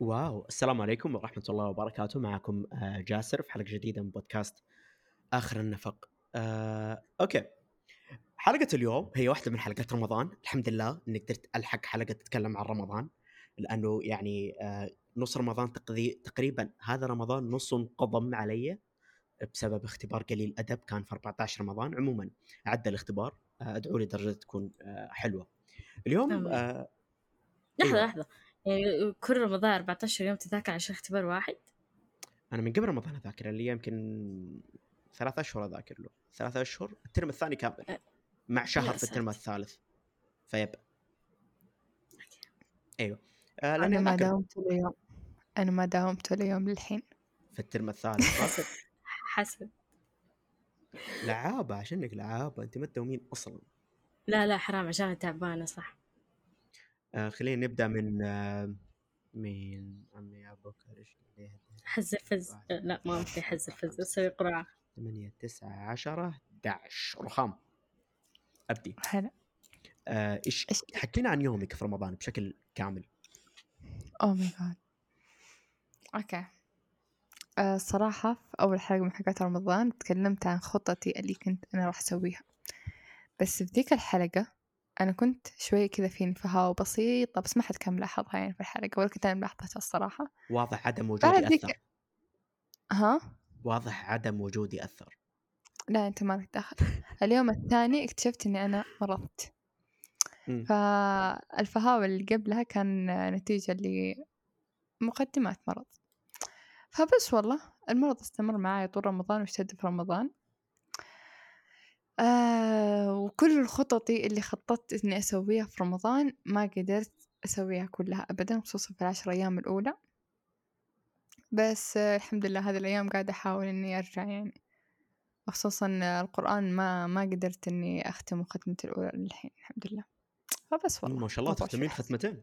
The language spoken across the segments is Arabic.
wow السلام عليكم ورحمة الله وبركاته. معكم آه، جاسر في حلقة جديدة من بودكاست آخر النفق. آه، okay. حلقة اليوم هي واحدة من حلقات رمضان. الحمد لله إني قدرت ألحق حلقة تتكلم عن رمضان لأنه يعني آه، نص رمضان تقضي تقريبا هذا رمضان نص انقضم علي بسبب اختبار قليل أدب كان في 14 رمضان. عموما عدى الاختبار آه، ادعوا لي درجة تكون آه، حلوة. اليوم. آه، لحظة أيوة. لحظة. يعني كل رمضان 14 يوم تذاكر عشان اختبار واحد؟ أنا من قبل رمضان أذاكر اللي يمكن ثلاثة أشهر أذاكر له. ثلاثة أشهر ال term الثاني كامل. أه. مع شهر في ال term. الثالث. yep. أيوه. آه أنا لاني ما داومت اليوم. أنا ما داومت اليوم للحين. في ال term الثالث. صح؟ حسب. لعابة عشانك لعابة؟ أنت ما تدومين أصلا. لا لا حرام عشان تعبانة صح. آه خلينا نبدأ من آه من عمي يا بكر إيش ليه حز الفز. لا ما في حز الفز أسوي قرعة 8 9 10 11 رخام. أبدي. هلا. آه، إيش إيش حكينا عن يومك في رمضان بشكل كامل؟ oh my god okay آه، الصراحة في أول حلقة من حلقات رمضان تكلمت عن خطتي اللي كنت أنا راح أسويها. بس في ذيك الحلقة أنا كنت شوي كذا في نفهاوة بسيطة بس ما حد كان ملاحظها يعني في الحلقة ولا كنت أنا ملاحظتها الصراحة. واضح عدم وجودي ذيك أثر. ها؟ واضح عدم وجودي أثر. لا أنت ما لك دخل. اليوم الثاني اكتشفت إني أنا مرضت. فالفهاوة اللي قبلها كان نتيجة لمقدمات مرض. فبس والله المرض استمر معي طول رمضان واشتد في رمضان. آه وكل الخططي اللي خططت إني أسويها في رمضان ما قدرت أسويها كلها أبدا خصوصا في العشر أيام الأولى. بس الحمد لله هذه الأيام قاعدة أحاول إني أرجع يعني. خصوصا القرآن ما ما قدرت إني أختم ختمة الأولى للحين الحمد لله. فبس والله ما شاء الله موضوع تختمين. ختمتين.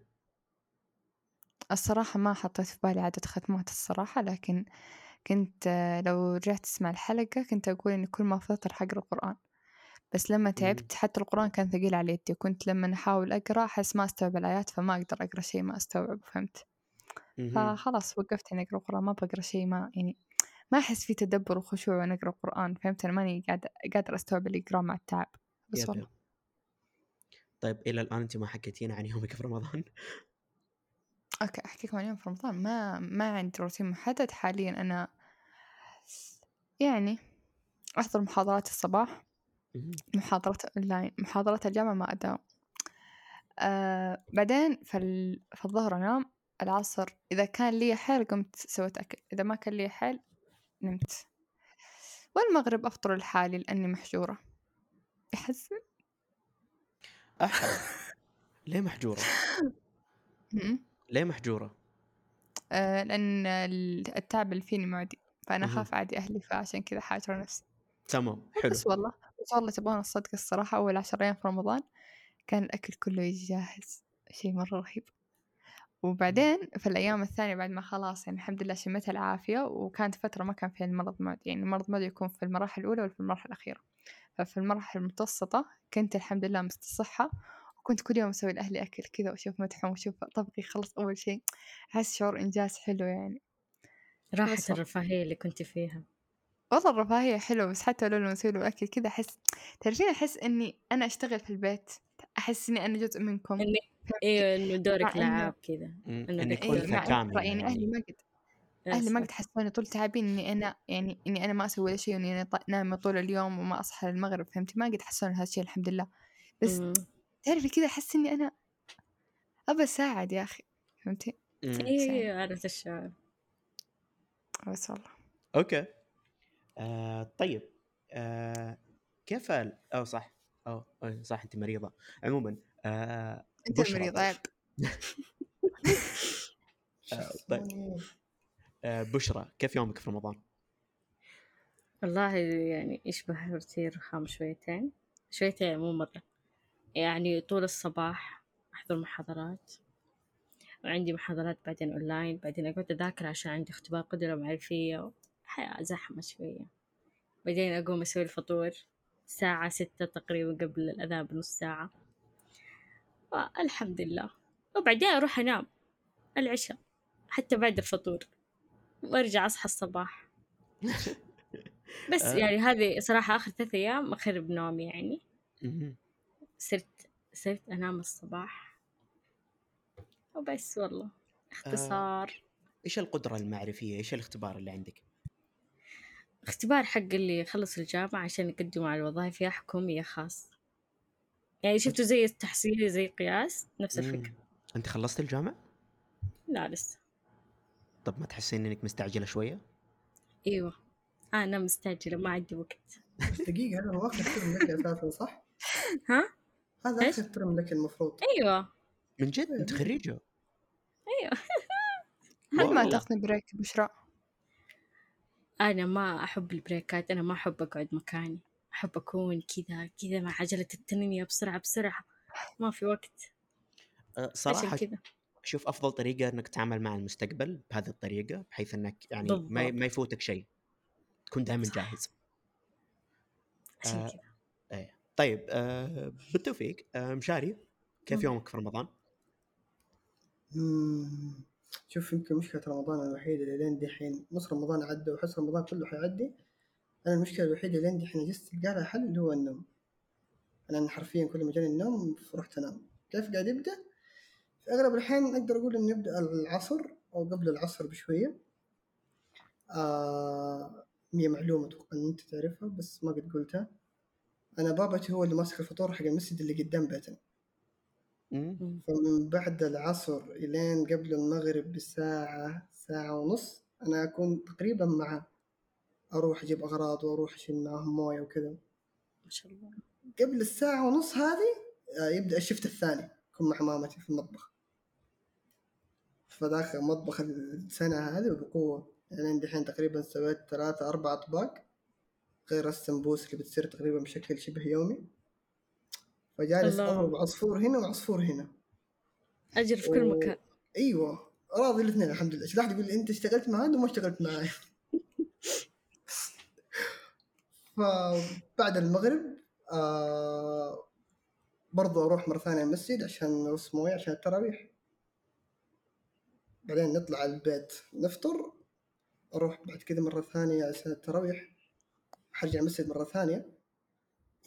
الصراحة ما حطيت في بالي عدد ختمات الصراحة لكن كنت لو رجعت تسمع الحلقة كنت أقول إني كل ما راح أقرأ القرآن. بس لما تعبت حتى القرآن كان ثقيل على يدي كنت لما أحاول أقرأ أحس ما أستوعب الآيات فما أقدر أقرأ شيء ما أستوعب فهمت. فخلاص وقفت إني أقرأ القرآن ما بقرأ شيء ما يعني ما أحس في تدبر وخشوع وأنا أقرأ القرآن فهمت؟ أنا ماني قاعدة قادرة أستوعب اللي أقرأه مع التعب بس والله. yep. طيب إلى الآن انت ما حكيتينا عن يومك في رمضان؟ okay أحكيكم عن يوم في رمضان. ما ما عندي روتين محدد حاليا أنا يعني أحضر محاضرات الصباح مهم. محاضرات أونلاين محاضرات الجامعة ما أداوم. آه بعدين في. في الظهر أنام العصر إذا كان لي حيل قمت سويت أكل إذا ما كان لي حيل نمت. والمغرب أفطر لحالي لأني محجورة. يحزن؟ أحلى ليه محجورة؟ م-م. ليه محجورة؟ آه لأن ال- التعب اللي فيني معدي فأنا. أخاف عادي أهلي فعشان كذا حاجرة نفسي. تمام حلو. بس والله. بس والله تبغون الصدق الصراحة أول عشر أيام في رمضان كان الأكل كله يجي جاهز شيء مرة رهيب. وبعدين في الأيام الثانية بعد ما خلاص يعني الحمد لله شميت العافية وكانت فترة ما كان فيها المرض معدي يعني المرض معدي يكون في المراحل الأولى ولا في المراحل الأخيرة. ففي المراحل المتوسطة كنت الحمد لله مستصحة وكنت كل يوم أسوي لأهلي أكل كذا وأشوف مدحهم وأشوف طبقي يخلص أول شيء أحس شعور إنجاز حلو يعني. راحة. الرفاهية اللي كنت فيها. والله الرفاهية حلوة بس حتى لو لما أسوي له أكل كذا أحس تعرفين أحس إني أنا أشتغل في البيت أحس إني أنا جزء منكم. إني أيوه إنه دورك إنه- لعاب كذا. إنه إيه، انثى مع كامله يعني أهلي ما قد أهلي ما. قد حسوني طول تعبين إني أنا يعني إني أنا ما أسوي ولا شيء وإني أنا نايمة طول اليوم وما أصحى للمغرب فهمتي؟ ما قد حسوني هذا الشيء الحمد لله. بس مم. تعرفي كذا أحس إني أنا أبى أساعد يا أخي فهمتي؟ مم. أيوه عرفت الشعور. بس والله. أوكي. آه طيب. آه كيف. أو صح. أو صح أنت مريضة. عموما آه. المريض عيب آه طيب. آه بشرى كيف يومك في رمضان؟ والله يعني يشبه روتين رخام شويتين. شويتين مو مرة. يعني طول الصباح أحضر محاضرات. وعندي محاضرات بعدين أونلاين بعدين أقعد أذاكر عشان عندي اختبار قدرة معرفية. حياة زحمة شوية. بعدين أقوم أسوي الفطور الساعة ستة تقريبا قبل الأذان بنص ساعة. الحمد لله. وبعدين أروح أنام العشاء حتى بعد الفطور وأرجع أصحى الصباح. بس آه. يعني هذه صراحة آخر ثلاث أيام أخرب نومي يعني. صرت صرت أنام الصباح. وبس والله. اختصار. إيش القدرة المعرفية؟ إيش الاختبار اللي عندك؟ اختبار حق اللي يخلص الجامعة عشان يقدموا على الوظائف يا حكومي يا خاص. يعني شفتوا زي التحصيلي زي قياس نفس الفكرة. مم. أنت خلصت الجامعة؟ لا لسه. طب ما تحسين إنك مستعجلة شوية؟ أيوة. أنا مستعجلة ما عندي وقت. بس دقيقة هذا هو آخر ترم لك أساسا صح؟ ها؟ هذا إيش؟ آخر term لك المفروض. أيوة. من جد؟ أنت خريجة؟ أيوة. هل ما والله. تاخذي break بشرى؟ أنا ما أحب البريكات أنا ما أحب أقعد مكاني أحب أكون كذا كذا مع عجلة التنمية بسرعة بسرعة ما في وقت أه، صراحة كذا شوف أفضل طريقة إنك تتعامل مع المستقبل بهذه الطريقة بحيث إنك يعني ما بالضبط. ما يفوتك شيء تكون دائما. جاهز عشان آه، كذا طيب آه بالتوفيق آه مشاري كيف مم. يومك في رمضان؟ مم. شوف يمكن مشكلة رمضان الوحيدة اللي لين دحين نص رمضان عدى وحس رمضان كله حيعدي. أنا المشكلة الوحيدة اللي لين دحين جست تلقى لها حل اللي هو النوم. أنا حرفيا كل ما جاني النوم فرحت أنام. كيف قاعد يبدأ؟ في أغلب الأحيان أقدر أقول إنه يبدأ العصر أو قبل العصر بشوية. آه هي معلومة أتوقع إن أنت تعرفها بس ما قد قلتها. أنا بابتي هو اللي ماسك الفطور حق المسجد اللي قدام بيتنا مم. مم. فمن بعد العصر إلين قبل المغرب بساعة ساعة ونص أنا أكون تقريبا معه أروح أجيب أغراض وأروح أشيل معاهم موية وكذا. ما شاء الله. قبل الساعة ونص هذه آه، يبدأ الشفت الثاني أكون مع مامتي في المطبخ. فداخل مطبخ السنة هذه وبقوة يعني دحين تقريبا سويت ثلاثة أربع أطباق غير السمبوس اللي بتصير تقريبا بشكل شبه يومي. فجالس الله. أضرب عصفور هنا وعصفور هنا. أجر في كل و- مكان. أيوه راضي الاثنين الحمد لله. واحد يقول لي؟ أنت اشتغلت مع هذا وما اشتغلت معي فبعد المغرب آه برضو أروح مرة ثانية المسجد عشان نرص موية عشان التراويح بعدين نطلع البيت نفطر أروح بعد كذا مرة ثانية عشان التراويح حرجع المسجد مرة ثانية.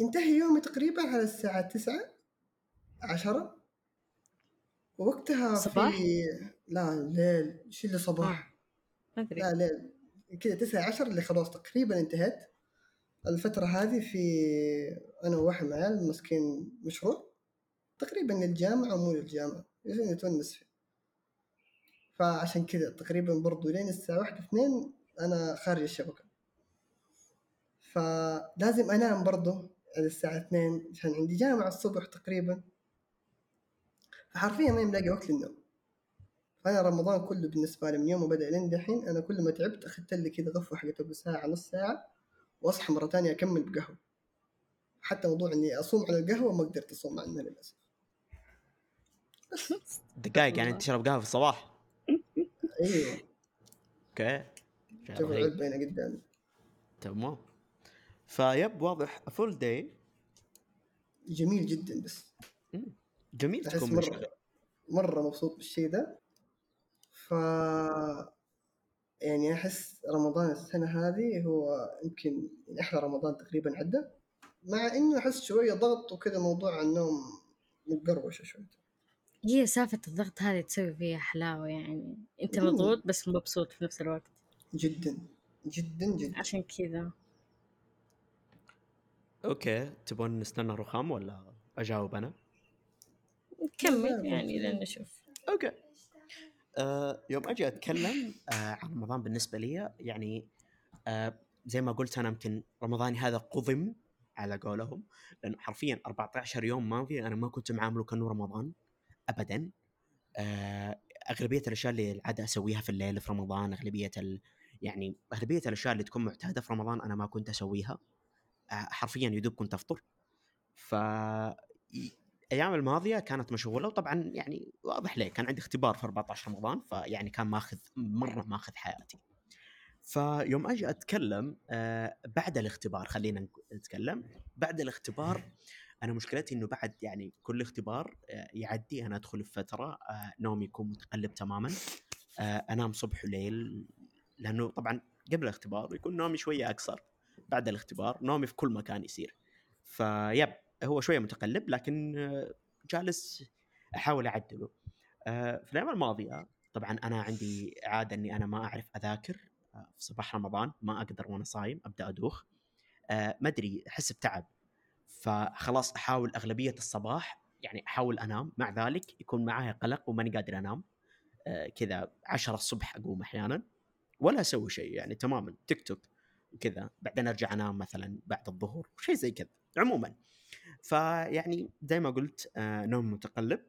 ينتهي يومي تقريبا على الساعة تسعة عشرة. ووقتها صباح؟ في لا ليل. شو اللي صباح؟ ما أدري. لا ليل. كذا تسعة عشر اللي خلاص تقريبا انتهت. الفترة هذه في أنا وواحد العيال ماسكين مشروع. تقريبا للجامعة ومو للجامعة. عشان نتونس فيه؟ فعشان كذا تقريبا برضو لين الساعة واحدة اثنين أنا خارج الشبكة. فلازم أنام برضو. الساعة اثنين عشان عندي جامعة الصبح تقريبا. فحرفيا ما ملاقي وقت للنوم. فأنا رمضان كله بالنسبة لي من يوم ما بدأ لين دحين أنا كل ما تعبت أخذت لي كذا غفوة حقت أبو ساعة نص ساعة وأصحى مرة تانية أكمل بقهوة. حتى موضوع إني أصوم على القهوة ما قدرت أصوم عنها للأسف. دقائق يعني تشرب قهوة في الصباح؟ أيوه okay. شوف. العلبة هنا قدامي. تمام. yep واضح. full day جميل جدا بس. جميل تكون مرة مرة مبسوط بالشيء ده. ف يعني أحس رمضان السنة هذه هو يمكن من أحلى رمضان تقريبا عدى. مع إنه أحس شوية ضغط وكذا موضوع النوم متقروشة شوي هي سالفة الضغط هذه تسوي فيها حلاوة يعني. أنت. مضغوط بس مبسوط في نفس الوقت. جدا. جدا جدا. عشان كذا. أوكي تبون نستنى رخام ولا أجاوب أنا؟ نكمل يعني. لين نشوف أوكي آه يوم أجي أتكلم آه عن رمضان بالنسبة لي يعني آه زي ما قلت أنا يمكن رمضاني هذا قضم على قولهم لأنه حرفيا 14 يوم ماضي أنا ما كنت معاملة كأنه رمضان ابدا آه أغلبية الأشياء اللي العادة أسويها في الليل في رمضان أغلبية ال... يعني أغلبية الأشياء اللي تكون معتادة في رمضان أنا ما كنت أسويها آه حرفيا يدوب كنت افطر ف الأيام الماضية كانت مشغولة وطبعا يعني واضح ليه كان عندي اختبار في 14 رمضان فيعني كان ماخذ مرة ماخذ حياتي. فيوم أجي أتكلم آه بعد الاختبار خلينا نتكلم. بعد الاختبار أنا مشكلتي إنه بعد يعني كل اختبار آه يعدي أنا أدخل في فتره آه نومي يكون متقلب تماما أنام صبح وليل لأنه طبعا قبل الاختبار يكون نومي شوية أقصر. بعد الاختبار نومي في كل مكان يصير. فيب هو شوية متقلب لكن آه، جالس أحاول أعدله. آه، في الأيام الماضية طبعا أنا عندي عاده إني أنا ما أعرف أذاكر آه، في صباح رمضان ما أقدر وأنا صايم أبدأ أدوخ. ما أدري أحس بتعب. فخلاص أحاول أغلبية الصباح يعني أحاول أنام. مع ذلك يكون معايا قلق وماني قادر أنام. كذا 10 الصبح أقوم أحيانا. ولا أسوي شيء يعني تماما تيك توك. وكذا بعدين أرجع أنام مثلا بعد الظهر شيء زي كذا عموما. فيعني زي ما قلت آه نوم متقلب.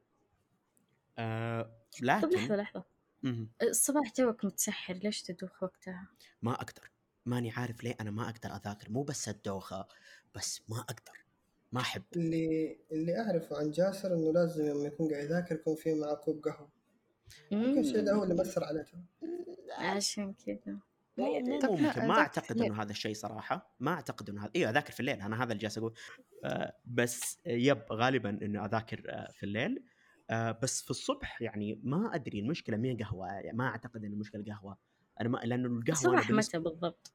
آه طب لحظة لكن لحظة. مهم. الصباح توك متسحر ليش تدوخ وقتها؟ ما أقدر. ماني عارف ليه أنا ما أقدر أذاكر. مو بس الدوخة بس ما أقدر. ما أحب. اللي اللي أعرفه عن جاسر إنه لازم لما يكون قاعد يذاكر يكون في معه كوب قهوة. يمكن الشيء ده هو اللي مأثر عليه. عشان كذا. طب ممكن ما أعتقد إنه هذا الشيء صراحة ما أعتقد إنه هذا أيوه أذاكر في الليل أنا هذا اللي جالس أقول. آه بس يب غالبا إنه أذاكر آه في الليل. آه بس في الصبح يعني ما أدري المشكلة مين قهوة؟ يعني ما أعتقد ان المشكلة قهوة. أنا ما لأنه القهوة الصباح بالنسبة- متى بالضبط؟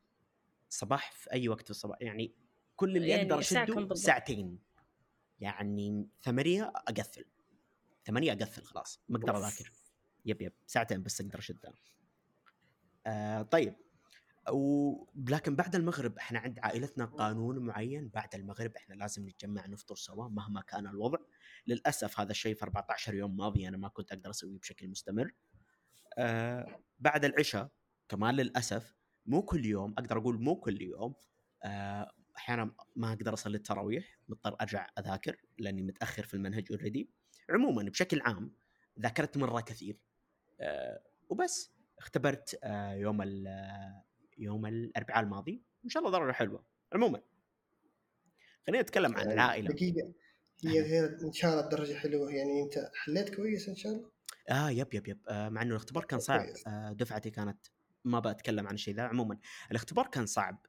صباح في أي وقت في الصباح يعني كل اللي يعني أقدر أشده؟ ساعتين. يعني ثمانية أقفل. ثمانية أقفل خلاص ما أقدر. أذاكر. يب يب ساعتين بس أقدر أشدها. آه طيب. ولكن بعد المغرب إحنا عند عائلتنا قانون معين بعد المغرب إحنا لازم نتجمع نفطر سوا مهما كان الوضع. للأسف هذا الشيء في 14 يوم ماضي أنا ما كنت أقدر أسويه بشكل مستمر. آه بعد العشاء كمان للأسف مو كل يوم أقدر أقول مو كل يوم آه أحيانا ما أقدر أصلي التراويح مضطر أرجع أذاكر لأني متأخر في المنهج already عموما بشكل عام ذاكرت مرة كثير. آه وبس اختبرت آه يوم يوم الأربعاء الماضي ان شاء الله درجه حلوة. عموما. خلينا نتكلم عن العائلة. دقيقة. هي غير إن شاء الله الدرجة حلوة. يعني أنت حليت كويس إن شاء الله؟ آه yep yep yep. آه مع إنه الاختبار كان صعب. كويس. آه دفعتي كانت ما بتكلم عن الشيء ذا. عموما الاختبار كان صعب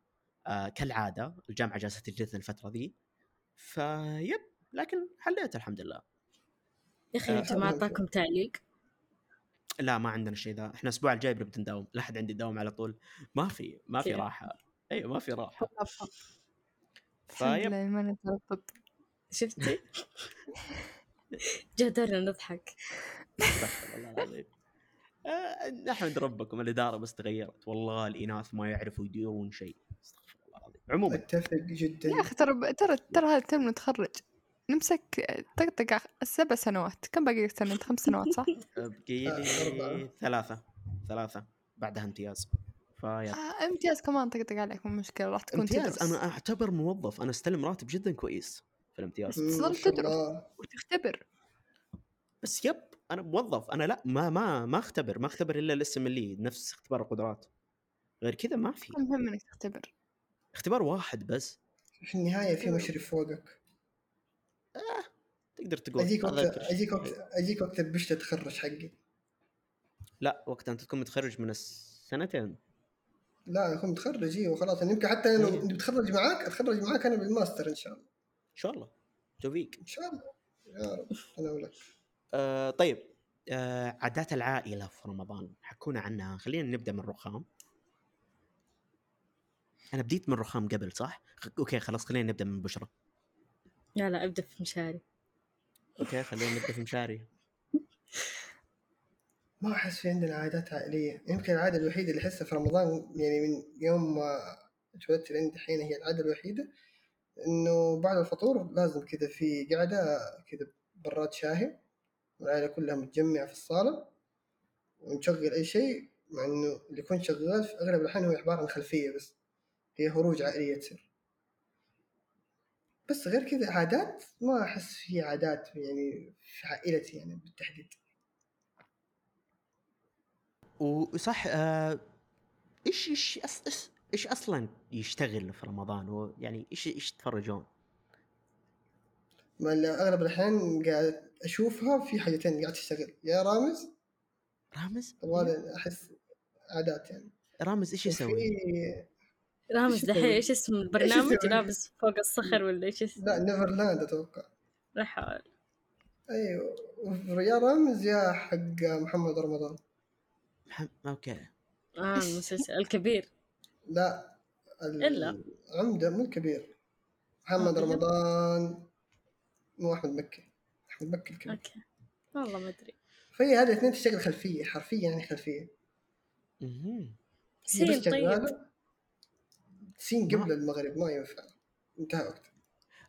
آه كالعادة. الجامعة جالسة تجلدنا الفترة ذي. فيب لكن حليت الحمد لله. يا أخي آه، أنتم ما أهلاً أعطاكم تعليق؟ لا ما عندنا الشيء ذا. إحنا الأسبوع الجاي بنبدا نداوم لا أحد عندي يداوم على طول. ما في ما في؟ راحة. أيوه ما في راحة. فيب ما شفتي؟ جدرنا نضحك. استغفر الله العظيم. آه، نحمد ربكم الإدارة بس تغيرت. والله الإناث ما يعرفوا يديرون شيء. أستغفر الله العظيم. عموما. أتفق جدا. يا أخي ترى ترى ترى هذا تم نتخرج نمسك طقطقة سبع سنوات. كم باقي لك سنة؟ خمس سنوات صح؟ بقي آه، لي أربعة. ثلاثة. ثلاثة. بعدها امتياز. فيا آه امتياز كمان طقطق عليك مو مشكلة راح تكون امتياز. تدرس. أنا أعتبر موظف. أنا أستلم راتب جدا كويس في الامتياز. تظل تدرس. وتختبر. بس يب أنا موظف. أنا لا ما ما ما أختبر. ما أختبر إلا الاسم اللي نفس اختبار القدرات. غير كذا ما في. المهم إنك تختبر. اختبار واحد بس. في النهاية في مشرف فوقك. تقدر تقول أجيك وقت. أجيك وقت أجيك وقت البشت تخرج حقي. لا وقت أنت تكون متخرج من السنتين. لا أكون متخرج أيوه خلاص أنا يمكن حتى أنا إيه. لو بتخرج معاك أتخرج معاك أنا بالماستر إن شاء الله. إن شاء الله. توفيق إن شاء الله. يا رب. أنا ولك. آه طيب. آه عادات العائلة في رمضان. حكونا عنها. خلينا نبدأ من رخام أنا بديت من رخام قبل صح؟ خ- okay خلاص خلينا نبدأ من بشرى لا لا أبدأ في مشاري. okay خلينا نبدأ في مشاري ما أحس في عندنا عادات عائلية. يمكن العادة الوحيدة اللي أحسها في رمضان يعني من يوم ما اتولدت لين دحين هي العادة الوحيدة إنه بعد الفطور لازم كذا في قعدة كذا براد شاهي. والعائله كلها متجمعة في الصالة ونشغل أي شيء مع إنه اللي يكون شغال في أغلب الأحيان هو عباره عن خلفيه بس. هي هروج عائلية تصير. بس غير كذا عادات ما أحس في عادات يعني في عائلتي يعني بالتحديد وصح آه إيش إيش إيش أصلا يشتغل في رمضان يعني إيش إيش تتفرجون؟ ما أغلب الأحيان قاعد أشوفها في حاجتين قاعد تشتغل يا رامز رامز؟ أبغى أحس عادات يعني رامز إيش يسوي؟ رامز إيش دحين؟ إيش اسم البرنامج؟ لابس فوق الصخر ولا إيش اسمه؟ لا Neverland أتوقع. لا حول أيوه. يا رامز يا حق محمد رمضان. محم... okay. آه المسلسل الكبير. لا ال- إلا. عمدة مو الكبير. محمد آه، رمضان مو أحمد مكي. أحمد مكي الكبير. okay. والله ما أدري. فهي هذه الاثنين تشتغل خلفية حرفيا يعني. هي بس سين طيب. سين قبل المغرب ما ينفع. انتهى وقته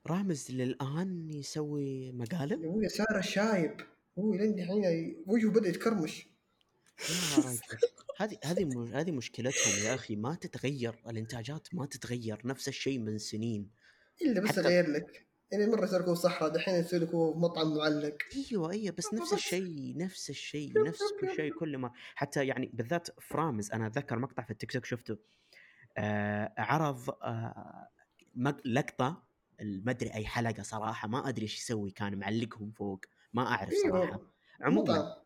رامز للآن يسوي مقالب يا أبوي صار شايب. هو لين دحين وجهه بدأ يتكرمش. هذه هذه هذه مشكلتهم يا أخي. ما تتغير. الإنتاجات ما تتغير. نفس الشيء من سنين. إلا بس غير لك. يعني مرة تركوا صحراء دحين يصير لك هو مطعم معلق. أيوه أيوه. بس نفس. الشيء نفس الشيء نفس كل شيء كل ما. حتى يعني بالذات في رامز أنا أتذكر مقطع في التيك توك شفته. عرض آه لقطة ما أدري أي حلقة صراحة ما أدري إيش يسوي كان معلقهم فوق ما أعرف صراحة. أيوه عموما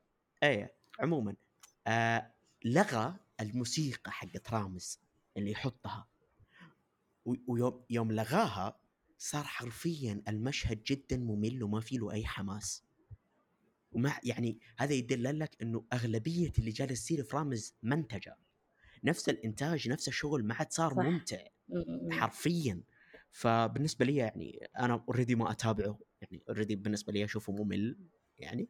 إيه عموما آه لغى الموسيقى حقت رامز اللي يحطها. ويوم يوم لغاها صار حرفيا المشهد جدا ممل وما في له أي حماس. ومع يعني هذا يدل لك إنه أغلبية اللي جالس يصير في رامز منتجة. نفس الإنتاج نفس الشغل ما عاد صار صح. ممتع. حرفيا. فبالنسبة لي يعني أنا already ما أتابعه يعني already بالنسبة لي أشوفه ممل يعني.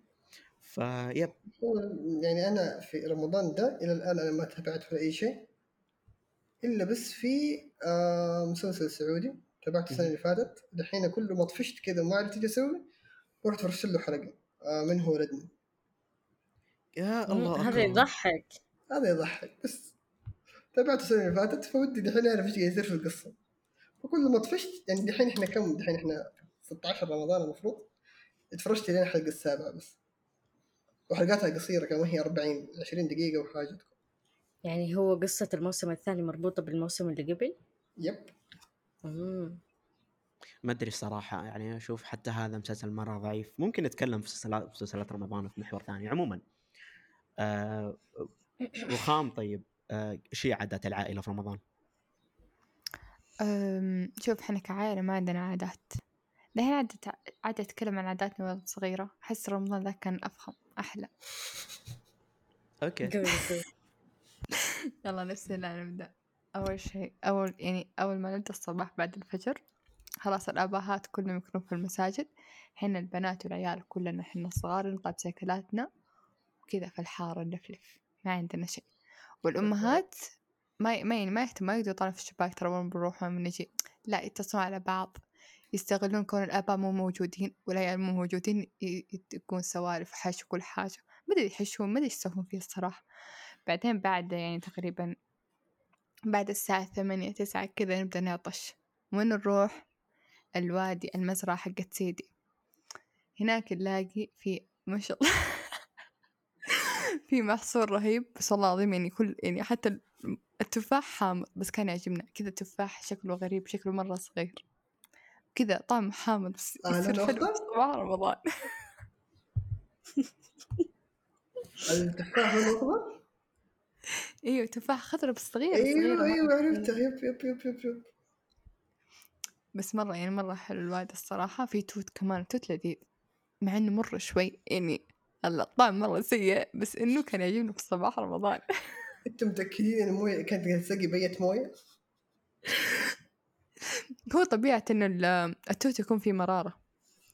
ف yep هو يعني أنا في رمضان ده إلى الآن أنا ما تابعت ولا اي شيء إلا بس في آه مسلسل سعودي تابعته السنة اللي فاتت. دحين كل ما طفشت كذا وما عرفت إيش أسوي رحت فرشت له حلقة آه من هو ولدني يا الله هذا. يضحك. هذا يضحك بس تابعته السنة اللي فاتت فودي دحين أعرف إيش قاعد يصير في القصة. فكل ما طفشت يعني دحين إحنا كم؟ دحين إحنا 16 رمضان المفروض. اتفرجت لين الحلقة السابعة بس. وحلقاتها قصيرة كمان هي 40 20 دقيقة وحاجه يعني هو قصة الموسم الثاني مربوطة بالموسم اللي قبل؟ يب. مم. ما أدري الصراحه يعني أشوف حتى هذا مسلسل مرة ضعيف. ممكن نتكلم في مسلسلات مسلسلات رمضان في محور ثاني. عموما آه رخام طيب. آه هي عادات العائلة في رمضان؟ أم، شوف إحنا كعائلة ما عندنا عادات. دحين عادة عادة أتكلم عن عاداتنا وأنا صغيرة. أحس رمضان ذا كان أفخم أحلى. قول يلا نفسي لا نبدأ. أول شيء أول يعني أول ما نبدأ الصباح بعد الفجر خلاص الآباءات كلهم يكونون في المساجد. حين البنات والعيال كلنا حنا الصغار نطلع بسيكلاتنا وكذا في الحارة نلفلف ما عندنا شيء. والأمهات ما ما يعني ما يهتم ما يقدروا يطلعوا في الشباك ترى وين بنروح وين بنجي لا يتصلون على بعض يستغلون كون الآباء مو موجودين والعيال مو موجودين ي- ي- يكون سوالف حش وكل حاجة. ما أدري يحشون ما أدري إيش يسوون فيه الصراحة. بعدين بعد يعني تقريبا بعد الساعة ثمانية تسعة كذا نبدأ نعطش. وين نروح؟ الوادي المزرعة حقت سيدي. هناك نلاقي في ما شاء الله في محصول رهيب بس والله العظيم يعني كل يعني حتى ال- التفاح حامض بس كان يعجبنا كذا تفاح شكله غريب شكله مرة صغير. كذا طعمه حامض بس آه، يصير حلو. صباح رمضان. التفاح اخضر إيوه تفاح خضرة بس صغيرة أيوه أيوه. عرفته yep yep yep yep yep. بس مرة يعني مرة حلو الواد الصراحة. في توت كمان توت لذيذ مع إنه مرة شوي يعني الطعم مرة سيء بس إنه كان يعجبني في صباح رمضان. أنتم متأكدين ان المويه كانت تسقي بيت موية؟ هو طبيعة انه ال- التوت يكون فيه مرارة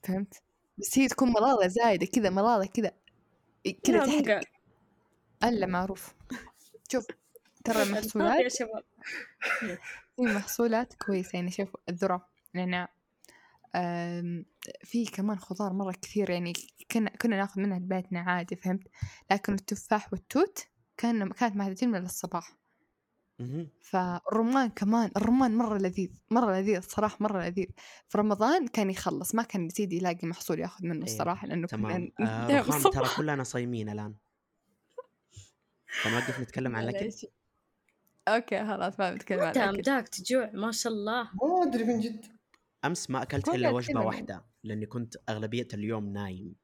فهمت؟ بس هي تكون مرارة زايدة كذا مرارة كذا كذا تحرق. ألا معروف. شوف ترى المحصولات في محصولات كويسة يعني شوف الذرة. نعناع أم، في كمان خضار مرة كثير يعني كنا كنا ناخذ منها لبيتنا عادي فهمت؟ لكن التفاح والتوت كان كانت محتاجين من الصباح. فالرمان كمان الرمان مرة لذيذ مرة لذيذ الصراحة مرة لذيذ. في رمضان كان يخلص ما كان يزيد يلاقي محصول ياخذ منه أيوة، الصراحة لأنه تمام. كنا آه. ترى كلنا صايمين الآن. فنوقف نتكلم عن الأكل. معليش. أوكي خلاص ما بتكلم عن الأكل. امداك تجوع ما شاء الله. ما أدري من جد. أمس ما أكلت إلا وجبة واحدة لأني كنت أغلبية اليوم نايم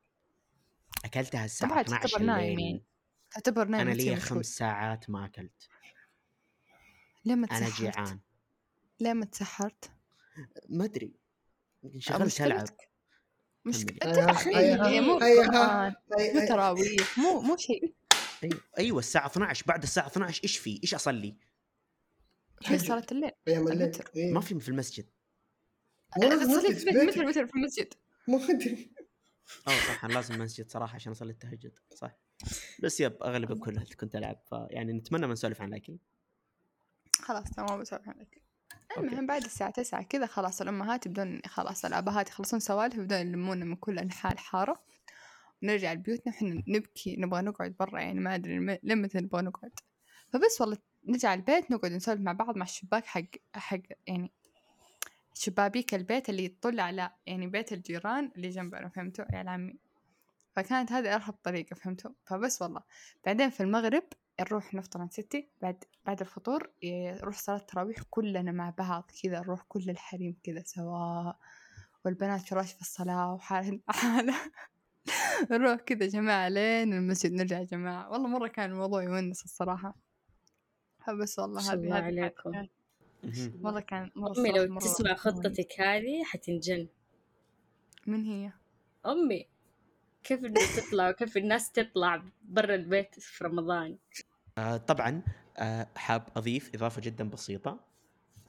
أكلتها الساعة طبعاً 12 تعتبر نايم يعني. تعتبر نايم أنا لي. خمس ساعات ما أكلت ليه ما أنا تسحرت؟ جيعان ليه ما تسحرت؟ ما أدري انشغلت ألعب مشكلتك مشكلة أخي هيا يعني مو مو. تراويح مو مو شيء أيوه الساعة 12 بعد الساعة 12 إيش في؟ إيش أصلي؟ هي صلاة الليل. إيه. ما في في المسجد مثل مثل في المسجد. مو ادري آه صح أنا لازم مسجد صراحة عشان أصلي التهجد صح. بس يب أغلب كلها كنت العب فيعني نتمنى ما نسولف عن الأكل. خلاص تمام بسولف عنك أوكي. المهم بعد الساعة تسعة كذا خلاص الأمهات يبدون خلاص الأبهات يخلصون سوالف يبدون يلمونا من كل أنحاء الحارة. ونرجع لبيوتنا إحنا نبكي نبغى نقعد برا يعني ما أدري لم- لمتى نبغى نقعد. فبس والله نرجع البيت نقعد نسولف مع بعض مع الشباك حق حق يعني شبابيك البيت اللي يطل على يعني بيت الجيران اللي جنبنا فهمتوا؟ يا عمي فكانت هذه أرهب طريقة فهمتوا؟ فبس والله. بعدين في المغرب نروح نفطر عند ستي. بعد بعد الفطور نروح صلاة التراويح كلنا مع بعض كذا نروح كل الحريم كذا سوا والبنات فراش في الصلاة وحالهم حالة. نروح كذا جماعة لين المسجد نرجع جماعة. والله مرة كان الموضوع يونس الصراحة. فبس والله هذه هذه مرة كان مرة أمي الصراحة لو مرة تسمع مرة خطتك هذه حتنجن. من هي؟ أمي كيف الناس تطلع وكيف الناس تطلع برا البيت في رمضان؟ آه طبعا آه حاب أضيف إضافة جدا بسيطة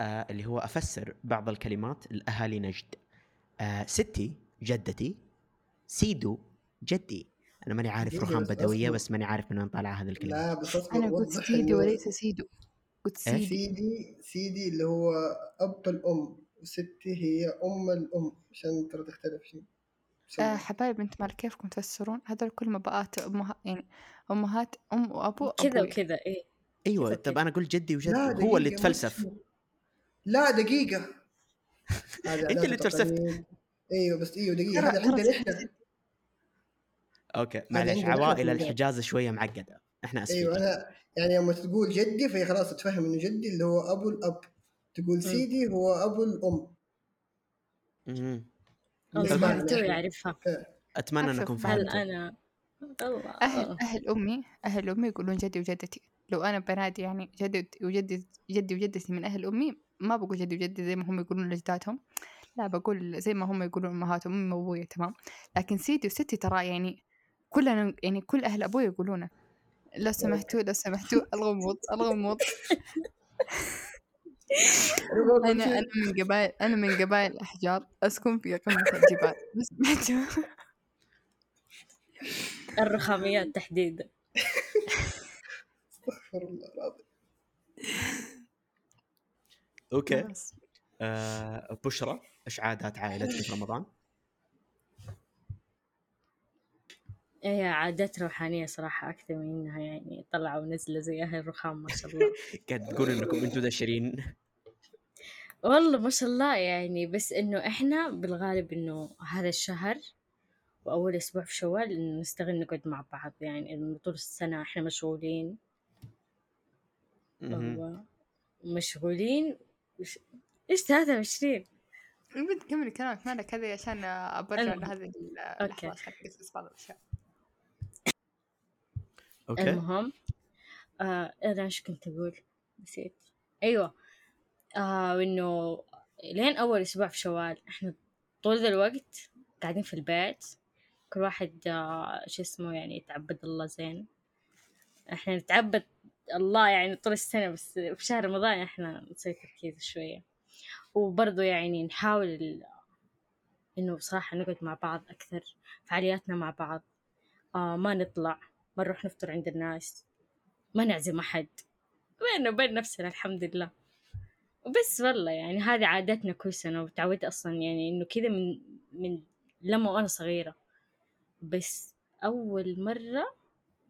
آه اللي هو أفسر بعض الكلمات لأهالي نجد. آه ستي جدتي سيدو جدي. أنا ماني عارف رخام بس بدوية. بس ماني عارف من وين طالعة هذه الكلمة. لا بس أنا قلت إنه وليس سيدو. قلت إيه؟ سيدي سيدي اللي هو أب الأم وستي هي أم الأم عشان ترى تختلف شيء آه حبايب انت مال كيفكم تفسرون هذول كل مباءات امهات يعني أمهات أم وأبو كذا أبوي. وكذا إيه أيوه كذا طب كذا. أنا قلت جدي وجدي هو اللي دقيقة، تفلسف لا دقيقة عادات اللي تفلسفت. وتقاليد. أيوه بس أيوه دقيقة ترى هذا ترى عندنا إحنا أوكي معلش عندنا عوائل. الحجاز شوية معقدة إحنا آسفين. أيوه أنا يعني لما تقول جدي فهي خلاص تفهم إنه جدي اللي هو أبو الأب. تقول سيدي هو أبو الأم. مهم. الله بالنسبة تو لنا إحنا. يعرفها أتمنى أنكم هل هل فهمتوا. أنا الله. أهل أهل أمي أهل أمي يقولون جدي وجدتي. لو أنا بنادي يعني جدي وجدي جدي وجدتي من أهل أمي ما بقول جدي وجدتي زي ما هم يقولون لاجدادهم لا بقول زي ما هم يقولون أمهاتهم أمي وابوي تمام. لكن سيدي وستي ترى يعني كلنا يعني كل أهل أبوي يقولونه. لو سمحتوا لو سمحتوا الغموض الغموض. أنا أنا من قبائل أنا من قبائل الأحجار. أسكن في قمة الجبال. لو سمحتوا الرخاميات تحديدا. استغفر الله العظيم. أوكي. آه بشرى إيش عادات عائلتك في رمضان؟ هي عادات روحانية صراحة أكثر من إنها يعني طلعوا ونزلوا زي أهل الرخام ما شاء الله. قاعد تقول إنكم أنتم دشرين. والله ما شاء الله يعني بس إنه إحنا بالغالب إنه هذا الشهر وأول أسبوع في شوال إنه نستغل نقعد مع بعض يعني إنه طول السنة إحنا مشغولين. مهم. مشغولين. وش- إيش 23 البنت كملي كلامك مالك هذه عشان برجع الم- لهذه ال- اللحظات حقت بعض الاشياء أوكي. المهم آه أنا إيش كنت أقول؟ نسيت. أيوه. آه وانه لين أول أسبوع في شوال إحنا طول الوقت قاعدين في البيت. كل واحد آه شو اسمه يعني يتعبد الله زين. إحنا نتعبد الله يعني طول السنة بس في شهر رمضان إحنا نسوي تركيز شوية. وبرضه يعني نحاول إنه بصراحة نقعد مع بعض أكثر فعالياتنا مع بعض. آه ما نطلع. ما نروح نفطر عند الناس. ما نعزم أحد. بيننا وبين نفسنا الحمد لله. وبس والله يعني هذه عاداتنا كل سنة وتعودت أصلا يعني إنه كذا من من لما وأنا صغيرة. بس أول مرة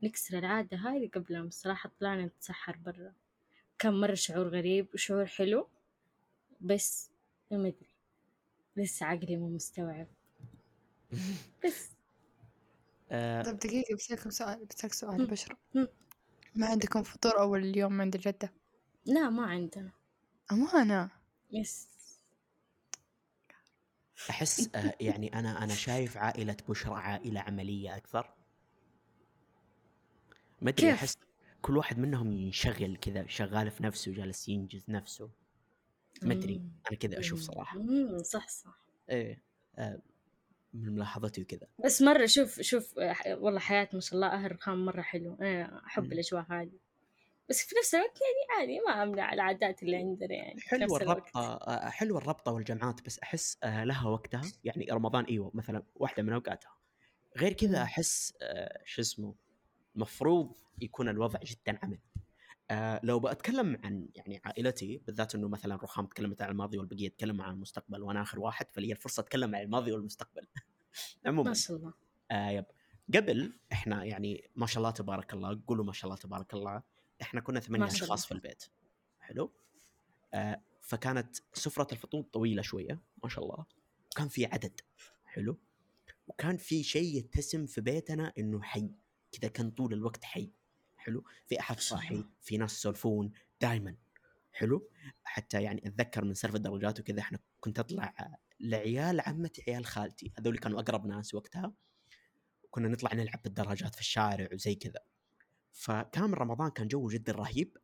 نكسر العادة هذه قبل أمس صراحة طلعنا نتسحر برا. كان مرة شعور غريب وشعور حلو. بس ما أدري لسه عقلي مو مستوعب. بس. آه طيب دقيقة بسألكم سؤال بسألك سؤال مم. ما عندكم فطور أول اليوم عند الجدة لا ما عندنا. أمانة يس. أحس آه يعني أنا أنا شايف عائلة بشرى عائلة عملية أكثر. ما أدري كيف؟ أحس كل واحد منهم ينشغل كذا شغال في نفسه جالس ينجز نفسه. ما أدري مم. أنا كذا أشوف صراحة. مم، صح صح. إيه آه. من ملاحظتي وكذا. بس مرة شوف شوف آه، والله حياة ما شاء الله أهل الرخام مرة حلو. أنا أحب مم. الأجواء هذه. بس في نفس الوقت يعني عادي ما أمنع العادات اللي عندنا يعني حلوة الربطة آه، حلوة الربطة والجامعات بس أحس آه، لها وقتها. يعني رمضان إيوه مثلا واحدة من أوقاتها. غير كذا. أحس آه، شو اسمه مفروض يكون الوضع جدا عمل. آه لو بتكلم عن يعني عائلتي بالذات إنه مثلا رخام تكلمت عن الماضي والبقية تكلموا عن المستقبل وأنا آخر واحد فلي الفرصة أتكلم عن الماضي والمستقبل. عموما ما شاء الله. آه يب. قبل إحنا يعني ما شاء الله تبارك الله قولوا ما شاء الله تبارك الله إحنا كنا ثمانية أشخاص في. البيت. حلو؟ آه فكانت سفرة الفطور طويلة شوية ما شاء الله. وكان في عدد. حلو؟ وكان في شيء يتسم في بيتنا إنه حي. كذا كان طول الوقت حي. حلو في أحد صاحي. في ناس يسولفون دائما حلو؟ حتى يعني أتذكر من سالفه الدرجات وكذا إحنا كنت أطلع لعيال عمتي عيال خالتي هذول كانوا أقرب ناس وقتها كنا نطلع نلعب بالدراجات في الشارع وزي كذا. فكان رمضان كان جو جدا رهيب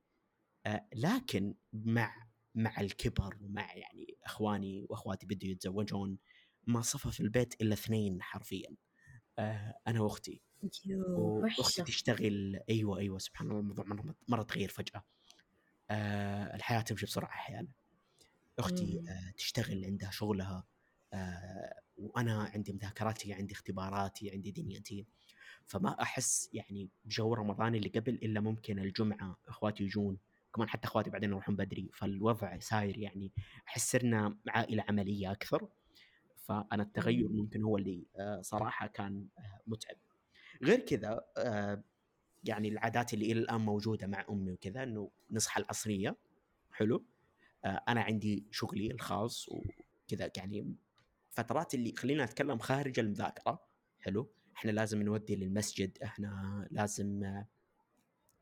آه لكن مع مع الكبر ومع يعني إخواني وأخواتي بدوا يتزوجون ما صفى في البيت إلا اثنين حرفيا. أنا وأختي. وأختي تشتغل أيوه أيوه سبحان الله الموضوع مرة مرة تغير فجأة. آه الحياة تمشي بسرعة أحيانا. أختي. آه تشتغل عندها شغلها آه وأنا عندي مذاكراتي عندي اختباراتي عندي دنيتي. فما أحس يعني بجو رمضان اللي قبل إلا ممكن الجمعة أخواتي يجون. كمان حتى أخواتي بعدين يروحون بدري. فالوضع ساير يعني. أحس صرنا عائلة عملية أكثر. فأنا التغير مم. ممكن هو اللي آه، صراحة كان آه، متعب. غير كذا آه، يعني العادات اللي إلى الآن موجودة مع أمي وكذا إنه نصحى العصرية حلو. أنا عندي شغلي الخاص وكذا يعني فترات اللي خلينا نتكلم خارج المذاكرة حلو. إحنا لازم نودي للمسجد إحنا لازم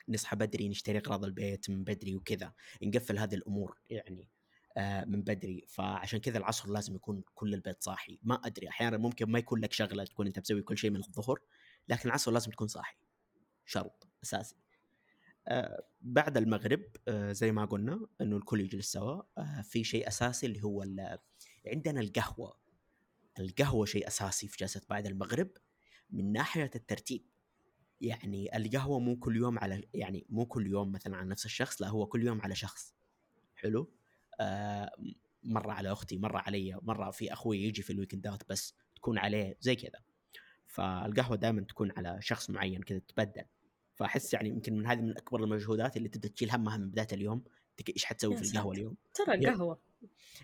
نصحى بدري نشتري اغراض البيت من بدري وكذا نقفل هذه الأمور يعني. من بدري. فعشان كذا العصر لازم يكون كل البيت صاحي. ما أدري أحيانا ممكن ما يكون لك شغلة تكون أنت مسوي كل شيء من الظهر لكن العصر لازم تكون صاحي. شرط أساسي. آه، بعد المغرب آه، زي ما قلنا إنه الكل يجلس سوا. آه، في شيء أساسي اللي هو عندنا القهوة. القهوة شيء أساسي في جلسة بعد المغرب من ناحية الترتيب. يعني القهوة مو كل يوم على يعني مو كل يوم مثلا على نفس الشخص لا هو كل يوم على شخص. حلو؟ آه مرة على أختي مرة علي مرة في أخوي يجي في الويكندات بس تكون عليه زي كذا فالقهوة دائما تكون على شخص معين كذا تتبدل فأحس يعني يمكن من هذه من أكبر المجهودات اللي تبدا تشيل همها من بداية اليوم إيش حتسوي في القهوة. اليوم ترى يب. قهوة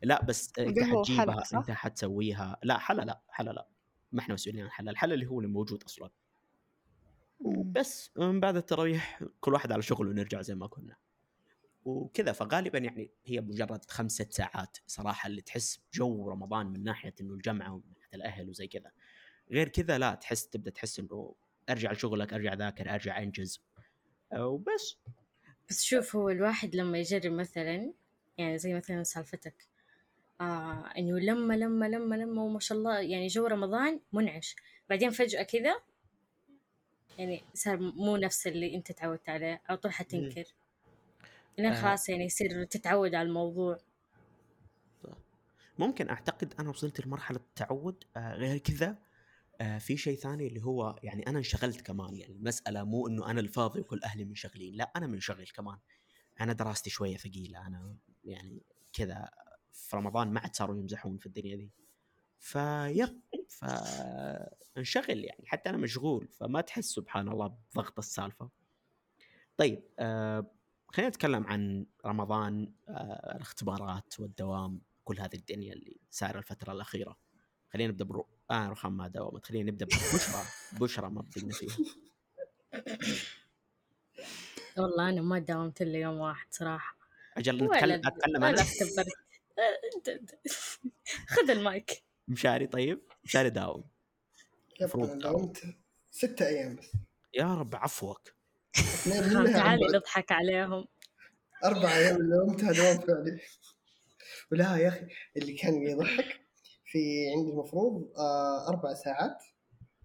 لا بس إنت حتجيبها؟ إنت حتسويها لا حلا لا حلا لا ما إحنا مسؤولين عن الحلا الحلا اللي هو اللي موجود أصلا مم. بس من بعد التراويح كل واحد على شغله ونرجع زي ما كنا وكذا. فغالبا يعني هي مجرد خمس ست ساعات صراحة اللي تحس بجو رمضان من ناحية إنه الجمعة ومن ناحية الأهل وزي كذا. غير كذا لا تحس تبدأ تحس إنه أرجع لشغلك أرجع ذاكر أرجع أنجز. أه، وبس. بس شوف هو الواحد لما يجرب مثلا يعني زي مثلا سالفتك آه إنه لما لما لما لما وما شاء الله يعني جو رمضان منعش. بعدين فجأة كذا يعني صار مو نفس اللي أنت تعودت عليه على طول حتنكر. لين. خلاص يعني يصير تتعود على الموضوع. ممكن أعتقد أنا وصلت لمرحلة التعود. آه غير كذا آه في شيء ثاني اللي هو يعني أنا انشغلت كمان. يعني المسألة مو إنه أنا الفاضي وكل أهلي منشغلين. لا أنا منشغل كمان. أنا دراستي شوية ثقيلة. أنا يعني كذا في رمضان ما عاد صاروا يمزحون في الدنيا دي فيب. فانشغل يعني. حتى أنا مشغول. فما تحس سبحان الله بضغط السالفة. طيب آه خلينا نتكلم عن رمضان آه الاختبارات والدوام كل هذه الدنيا اللي سايرة الفترة الأخيرة. خلينا نبدأ برو آه رخام ما داومت خلينا نبدأ ببشرى بشرى ما بدنا فيها والله أنا ما داومت إلا يوم واحد صراحة. أجل نتكلم أتكلم أنا؟ اختبرت آه، أنت أنت. خذ المايك. مشاري طيب. مشاري داوم يب مفروض أنا داومت ستة أيام بس. يا رب عفوك. اثنين خام منها تعالي أربع, نضحك عليهم. أربع أيام اللي داومتها دوام فعلي ولا يا أخي اللي كان يضحك في عندي المفروض آه أربع ساعات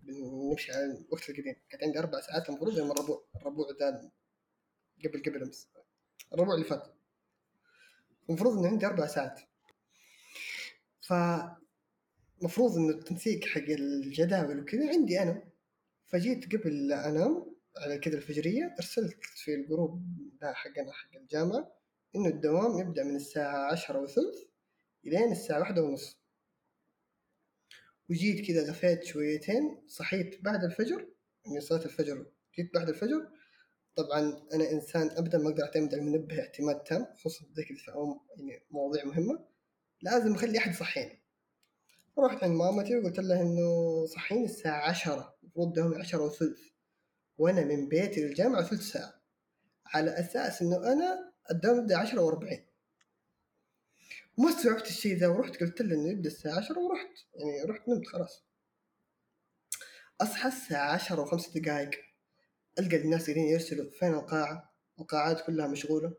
نمشي على الوقت القديم. كانت عندي أربع ساعات المفروض يوم الربوع الربوع ده قبل قبل أمس. الربوع اللي فات. المفروض إن عندي أربع ساعات. ف مفروض انه التنسيق حق الجداول وكذا عندي أنا. فجيت قبل أنام على كذا الفجرية أرسلت في الجروب ده حقنا حق الجامعة إنه الدوام يبدأ من الساعة عشرة وثلث إلين الساعة واحدة ونص. وجيت كذا غفيت شويتين صحيت بعد الفجر يعني صلاة الفجر جيت بعد الفجر. طبعا أنا إنسان ابدا ما أقدر أعتمد على المنبه اعتماد تام خصوصا ذيك الف- يعني مواضيع مهمة. لازم أخلي أحد يصحيني رحت عند مامتي وقلت لها إنه صحيني الساعة عشرة المفروض دوامي عشرة وثلث. وأنا من بيتي للجامعة ثلث ساعة. على أساس إنه أنا الدوام يبدا عشرة وأربعين. ما استوعبت الشيء ذا ورحت قلت له إنه يبدأ الساعة عشرة ورحت. يعني رحت نمت خلاص. أصحى الساعة عشرة وخمس دقائق. ألقى الناس قاعدين يرسلوا فين القاعة؟ القاعات كلها مشغولة.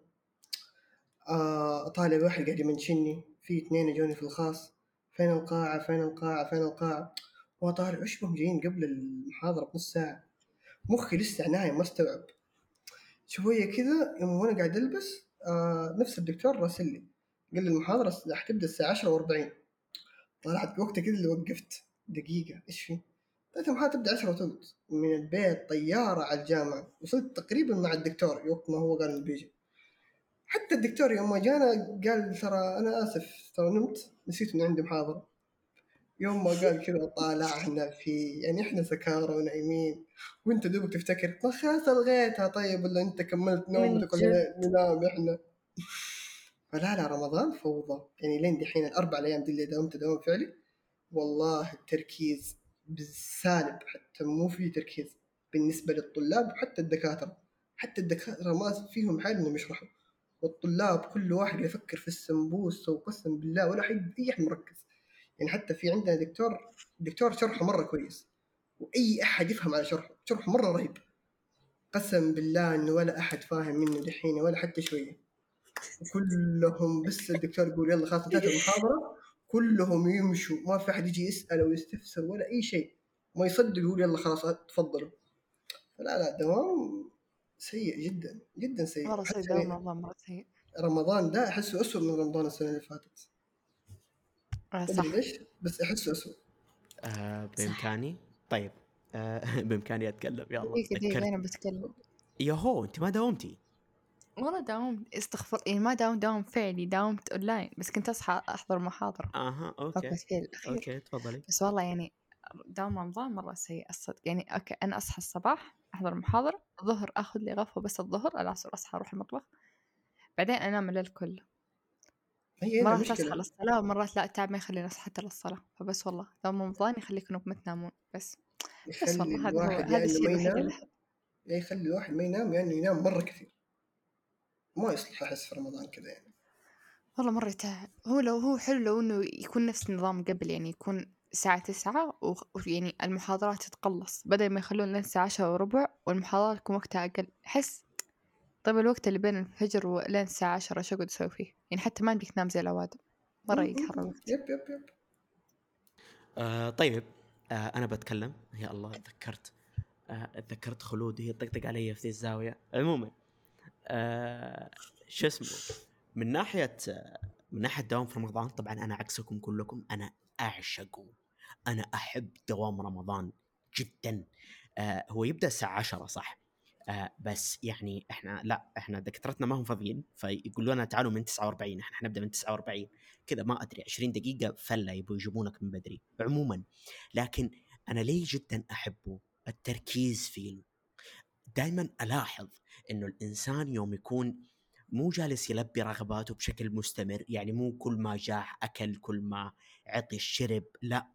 آه طالب واحد قاعد يمنشني. في اثنين يجوني في الخاص. فين القاعة؟ فين القاعة؟ فين القاعة؟ وطالع وش بهم جايين قبل المحاضرة بنص ساعة؟ مخي لسه نايم ما استوعب. شوية كذا يوم وأنا قاعد ألبس آه نفس الدكتور راسل لي قال لي المحاضرة حتبدا الساعة عشرة وأربعين. طلعت وقتها كذا اللي وقفت. دقيقة إيش في؟ قلت المحاضرة تبدأ عشرة وثلث من البيت طيارة على الجامعة. وصلت تقريبا مع الدكتور وقت ما هو قال إنه بيجي. حتى الدكتور يوم ما جانا قال ترى أنا آسف ترى نمت نسيت انه عندي محاضرة. يوم ما قال كذا طالعنا في يعني إحنا سكارى ونايمين وانت دوبك تفتكر ما خلاص الغيتها طيب ولا انت كملت نومتك ولا. ننام إحنا؟ فلا لا رمضان فوضى. يعني لين دحين الأربع أيام دي اللي داومت دوام فعلي والله التركيز بالسالب حتى مو في تركيز بالنسبة للطلاب وحتى الدكاترة. حتى الدكاترة ما فيهم حال إنهم يشرحوا. والطلاب كل واحد يفكر في السمبوسة وقسم بالله ولا حد اي مركز يعني حتى في عندنا دكتور دكتور شرحه مرة كويس. وأي أحد يفهم على شرحه شرحه مرة رهيب. قسم بالله إنه ولا أحد فاهم منه دحين ولا حتى شوية. كلهم بس الدكتور يقول يلا خلاص انتهت المحاضرة. كلهم يمشوا ما في أحد يجي يسأل أو يستفسر ولا أي شيء. ما يصدق يقول يلا خلاص تفضلوا. فلا لا دوام سيء جدا جدا سيء. حتى سيء دوام رمضان مرة سيء. رمضان ده أحسه اسوء من رمضان السنة اللي فاتت. آه، ادري صح. ليش؟ بس احسه اسوء آه بإمكاني؟ طيب. آه بإمكاني أتكلم. يلا ذكرت أنا بتكلم. ياهو أنت ما داومتي. والله داومت استغفر يعني ما داوم دوام فعلي داومت أونلاين بس كنت أصحى أحضر محاضرة. أها okay. okay تفضلي. بس والله يعني دوام رمضان مرة سيء الصدق يعني okay أنا أصحى الصباح أحضر محاضرة الظهر أخذ لي غفوة بس الظهر العصر أصحى أروح المطبخ بعدين أنام الليل كله. هي هنا مرات أصحى المشكلة للصلاة ومرات لا التعب ما يخليني أصحى حتى للصلاة. فبس والله دوام رمضان يخليكم ما تنامون بس. بس يخلي والله هذا هو الواحد هذا يعني الشيء ما الوحيد ينام اللي أحب. يا يخلي الواحد ما ينام يعني ينام مرة كثير. ما يصلح أحس في رمضان كذا يعني. والله مرة يتعب. هو لو هو حلو لو إنه يكون نفس النظام قبل يعني يكون الساعة تسعة ويعني المحاضرات تتقلص بدل ما يخلون لين الساعة عشرة وربع والمحاضرات تكون وقتها أقل. أحس طيب الوقت اللي بين الفجر ولين الساعة عشرة شو قد تسوي فيه؟ يعني حتى ما يمديك تنام زي الأوادم مرة يقهر. الوقت يب يب يب. آه طيب آه أنا بتكلم يا الله تذكرت آه تذكرت خلود هي تطقطق علي في ذي الزاوية. عموما آه شو اسمه من ناحية آه من ناحية دوام في رمضان طبعا أنا عكسكم كلكم أنا اعشقه أنا أحب دوام رمضان جدا. آه هو يبدأ الساعة 10 صح؟ آه بس يعني إحنا لا إحنا دكاترتنا ما هم فاضيين فيقولوا لنا تعالوا من 49 إحنا حنبدأ من 49 كذا ما أدري 20 دقيقة فله يبغوا يجيبونك من بدري عموما. لكن أنا ليه جدا أحبه؟ التركيز فيه. دائما ألاحظ إنه الإنسان يوم يكون مو جالس يلبي رغباته بشكل مستمر يعني مو كل ما جاع أكل كل ما عطش شرب لا.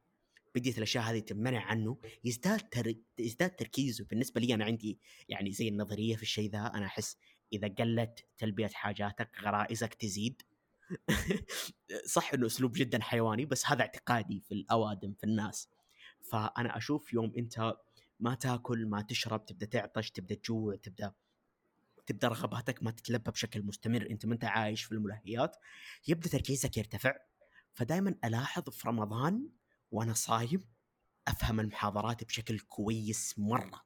بديت الأشياء هذه تمنع عنه يزداد تر... يزداد تركيزه. بالنسبة لي أنا عندي يعني زي النظرية في الشيء ذا أنا أحس إذا قلت تلبية حاجاتك غرائزك تزيد. صح إنه أسلوب جدا حيواني بس هذا اعتقادي في الأوادم في الناس. فأنا أشوف يوم أنت ما تاكل ما تشرب تبدأ تعطش تبدأ تجوع تبدأ تبدأ رغباتك ما تتلبى بشكل مستمر أنت ما أنت عايش في الملهيات يبدأ تركيزك يرتفع. فدائما ألاحظ في رمضان وأنا صايم أفهم المحاضرات بشكل كويس مرة.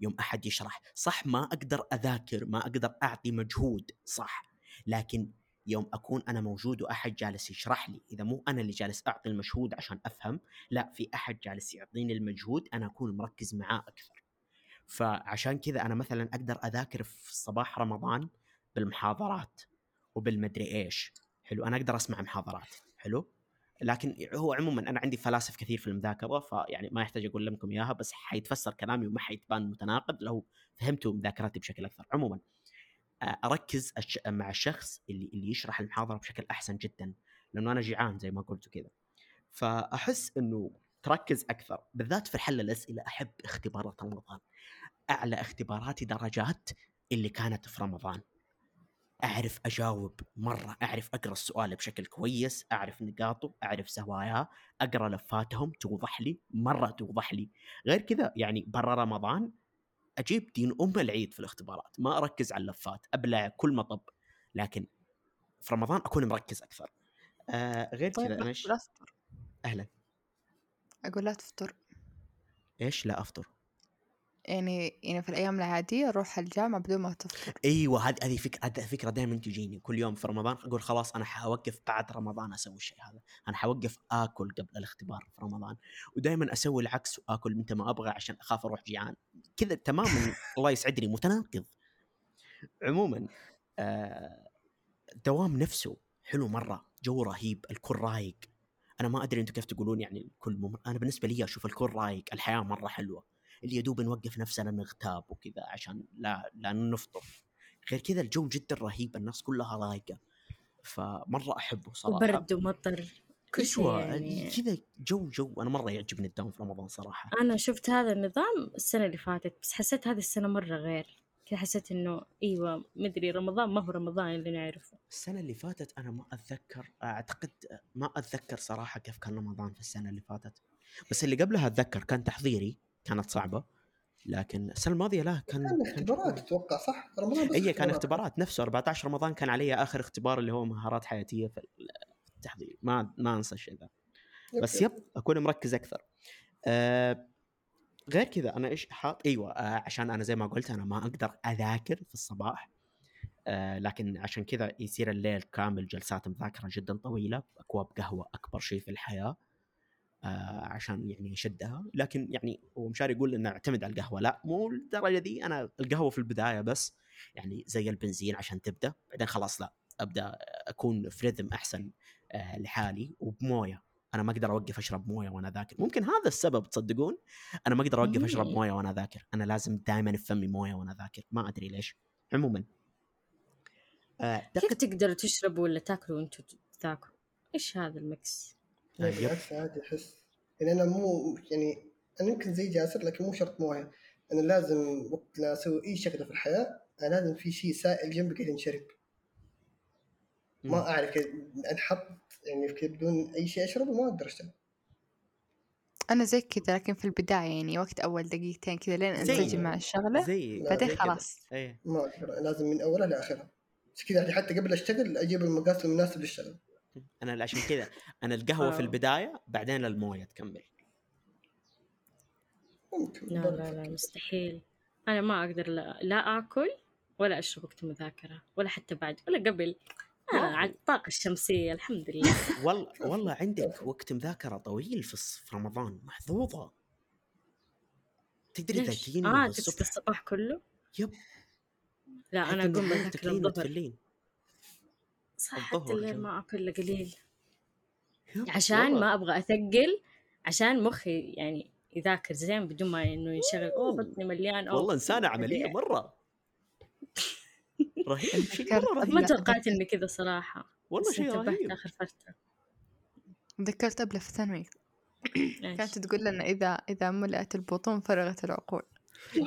يوم أحد يشرح صح ما أقدر أذاكر ما أقدر أعطي مجهود صح. لكن يوم أكون أنا موجود وأحد جالس يشرح لي إذا مو أنا اللي جالس أعطي المجهود عشان أفهم لا في أحد جالس يعطيني المجهود أنا أكون مركز معاه أكثر. فعشان كذا أنا مثلا أقدر أذاكر في صباح رمضان بالمحاضرات وبالمدري إيش. حلو أنا أقدر أسمع محاضرات. حلو؟ لكن هو عموما أنا عندي فلاسف كثير في المذاكرة فيعني ما يحتاج أقول لكم إياها بس حيتفسر كلامي وما حيتبان متناقض لو فهمتوا مذاكرتي بشكل أكثر. عموما آه، أركز مع الشخص اللي اللي يشرح المحاضرة بشكل أحسن جدا لأنه أنا جيعان زي ما قلت كذا. فأحس إنه تركز أكثر بالذات في حل الأسئلة أحب اختبارات رمضان. أعلى اختباراتي درجات اللي كانت في رمضان. أعرف أجاوب مرة أعرف أقرأ السؤال بشكل كويس أعرف نقاطه أعرف زواياه أقرأ لفاتهم توضح لي مرة توضح لي. غير كذا يعني برا رمضان أجيب دين أم العيد في الاختبارات ما أركز على اللفات أبلع كل مطب لكن في رمضان أكون مركز أكثر. آه غير طيب كذا أنا لا تفطر أهلا. أقول لا تفطر. إيش؟ لا أفطر. يعني يعني في الأيام العادية روح الجامعة بدون ما تفطر. أيوه هذه هذه فكره هذه فكرة دائما تجيني. كل يوم في رمضان أقول خلاص أنا حوقف بعد رمضان أسوي الشيء هذا. أنا حوقف آكل قبل الاختبار في رمضان. ودائما أسوي العكس واكل متى ما أبغى عشان أخاف أروح جيعان. كذا تماما الله يسعدني متناقض. عموما آه الدوام نفسه حلو مرة جو رهيب الكل رايق. أنا ما أدري أنتم كيف تقولون يعني الكل مم... أنا بالنسبة لي أشوف الكل رايق الحياة مرة حلوة. اللي يدوب نوقف نفسنا نغتاب وكذا عشان لا لا نفطر. غير كذا الجو جدا رهيب الناس كلها رايقة. فمرة أحبه صراحة. وبرد ومطر. كل شيء أيوه يعني. كذا جو جو. أنا مرة يعجبني الدوام في رمضان صراحة. أنا شفت هذا النظام السنة اللي فاتت بس حسيت هذه السنة مرة غير. كذا حسيت إنه أيوة مدري رمضان ما هو رمضان اللي نعرفه. السنة اللي فاتت أنا ما أتذكر أعتقد ما أتذكر صراحة كيف كان رمضان في السنة اللي فاتت. بس اللي قبلها أتذكر كان تحضيري. كانت صعبة لكن السنة الماضية لا كان كان اختبارات أتوقع صح؟ رمضان بس اي كان اختبارات. نفسه 14 رمضان كان علي آخر اختبار اللي هو مهارات حياتية في التحضير. ما ما أنسى الشيء ذا. بس يب أكون مركز أكثر. آه غير كذا أنا إيش حاط؟ أيوه آه عشان أنا زي ما قلت أنا ما أقدر أذاكر في الصباح. آه لكن عشان كذا يصير الليل كامل جلسات مذاكرة جدا طويلة أكواب قهوة أكبر شيء في الحياة. عشان يعني أشدها. لكن يعني هو مشاري يقول إنه اعتمد على القهوة. لا مو للدرجة دي. أنا القهوة في البداية بس يعني زي البنزين عشان تبدأ. بعدين خلاص لا أبدأ أكون في رذم أحسن آه لحالي وبموية. أنا ما أقدر أوقف أشرب موية وأنا ذاكر. ممكن هذا السبب تصدقون؟ أنا ما أقدر أوقف أشرب مم. موية وأنا ذاكر. أنا لازم دائما في فمي موية وأنا ذاكر. ما أدري ليش. عموما. آه كيف تقدروا تشربوا ولا تاكلوا وانتوا تاكلوا إيش هذا المكس لا، يب. بالعكس عادي أحس. يعني أنا مو يعني أنا يمكن زي جاسر لكن مو شرط مويه أنا لازم وقت لا أسوي أي شغلة في الحياة أنا لازم في شيء سائل جنبي كذا ينشرب. ما أعرف أنحط يعني كذا بدون أي شيء اشربه ما أقدر اشتغل أنا زي كذا لكن في البداية يعني وقت أول دقيقتين كذا لين أنسجم مع الشغلة زي بعدين. خلاص. إيه. ما أقدر لازم من أولها لآخرها. بس كذا يعني حتى قبل أشتغل أجيب المقاس المناسب للشغل. أنا عشان كذا. أنا القهوة في آه. البداية بعدين المويه تكمل. ممكن لا لا لا. مستحيل. أنا ما أقدر لا, لا آكل ولا أشرب وقت المذاكرة ولا حتى بعد ولا قبل. أنا واو. على الطاقة الشمسية الحمد لله. والله والله عندك وقت مذاكرة طويل في الص- في رمضان. محظوظة. تقدري آه من تقصد الصبح؟ الصباح كله؟ يب. لا أقوم النهار بذاكر الظهر. صح حتى الليل. ما أكل إلا قليل؟ عشان. ما أبغى أثقل عشان مخي يعني يذاكر زين بدون ما إنه ينشغل. أوه بطني مليان. أوه والله إنسانة عملية. مرة. رهيب شيء مرة ما رهيب. توقعت إني كذا صراحة. والله بس شيء انتبهت رهيب. آخر فترة. تذكرت أبلة في الثانوي؟ كانت تقول لنا إذا إذا ملأت البطون فرغت العقول.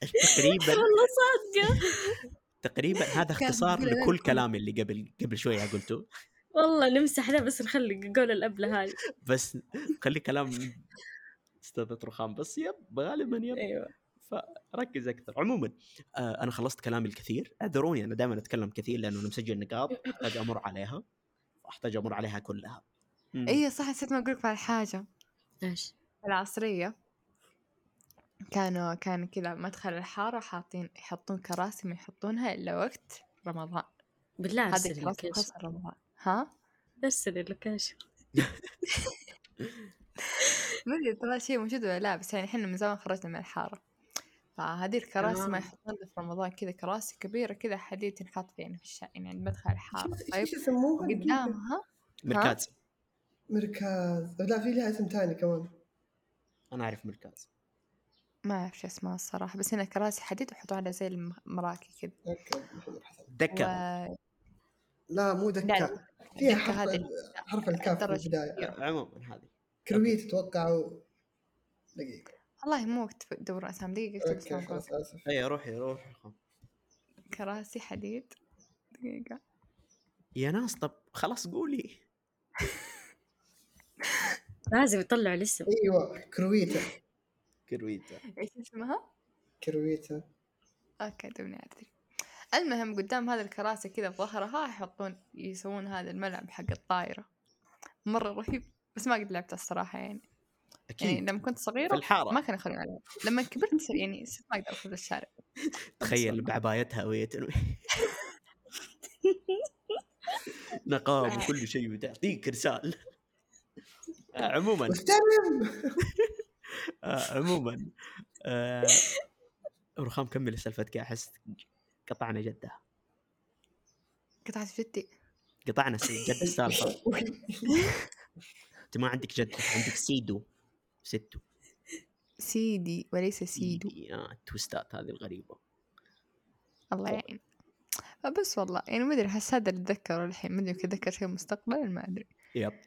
تقريبا. والله صادقة. تقريبا هذا اختصار لكل. كلامي اللي قبل قبل شوية قلته والله نمسح ده بس نخلي قول الأبلة هذه. بس خلي كلام أستاذ رخام بس يب غالبا يب. أيوه. فركز أكثر. عموما آه أنا خلصت كلامي الكثير. اعذروني أنا دائما أتكلم كثير لأنه أنا مسجل نقاط أحتاج أمر عليها. أحتاج أمر عليها كلها. إيه صح نسيت ما أقول لك على حاجة. إيش؟ العصرية. كانوا كان كذا مدخل الحارة حاطين يحطون كراسي ما يحطونها إلا وقت رمضان. بالله هذه ارسل ال location رمضان. ها؟ ارسل ال location ما أدري ترى شيء موجود ولا لا بس يعني إحنا من زمان خرجنا من الحارة. فهذه الكراسي ما. يحطون في رمضان كذا كراسي كبيرة كذا حديد تنحط في يعني في الشارع يعني عند مدخل الحارة إيش طيب يسموها؟ قدامها مركز مركز لا في لها اسم ثاني كمان. أنا أعرف مركز ما أعرف شو اسمها الصراحة بس هنا كراسي حديد ويحطوا عليها زي المراكي كذا. okay. دكه و... لا مو لا، دكة فيها دكة حرف هذه حرف الكاف في. البداية. عموما هذه. كرويت أتوقع و- دقيقة. والله مو اكتب دور أسامي دقيقة اكتب خلاص آسف. اي روحي روحي. كراسي حديد. دقيقة. يا ناس طب خلاص قولي. لازم يطلعوا الاسم أيوه كرويتا كرويتا. إيش اسمها؟ كرويتا. okay توني ادري المهم قدام هذا الكراسي كذا بظهرها يحطون يسوون هذا الملعب حق الطايرة. مرة رهيب بس ما قد لعبته الصراحة يعني. يعني أكيد. لما كنت في صغيرة الحارة. ما كانوا يخلوني ألعب. لما كبرت يعني صرت ما أقدر أخرج الشارع. تخيل بعبايتها وهي تنوي. نقاب وكل شيء وتعطيك رسال آه، عموما. آه، عموما آه، رخام كمل سالفتك أحس قطعنا جدها قطعت جدي. قطعنا جد السالفة. أنت ما عندك جد عندك سيدو ستو. سيدي وليس سيدو. سيدي آه ال twist ات هذه الغريبة. الله يعين. بس والله يعني ما أدري احس هذا اللي اتذكره الحين؟ ما أدري يمكن اتذكر شيء مستقبلا ما أدري. يب.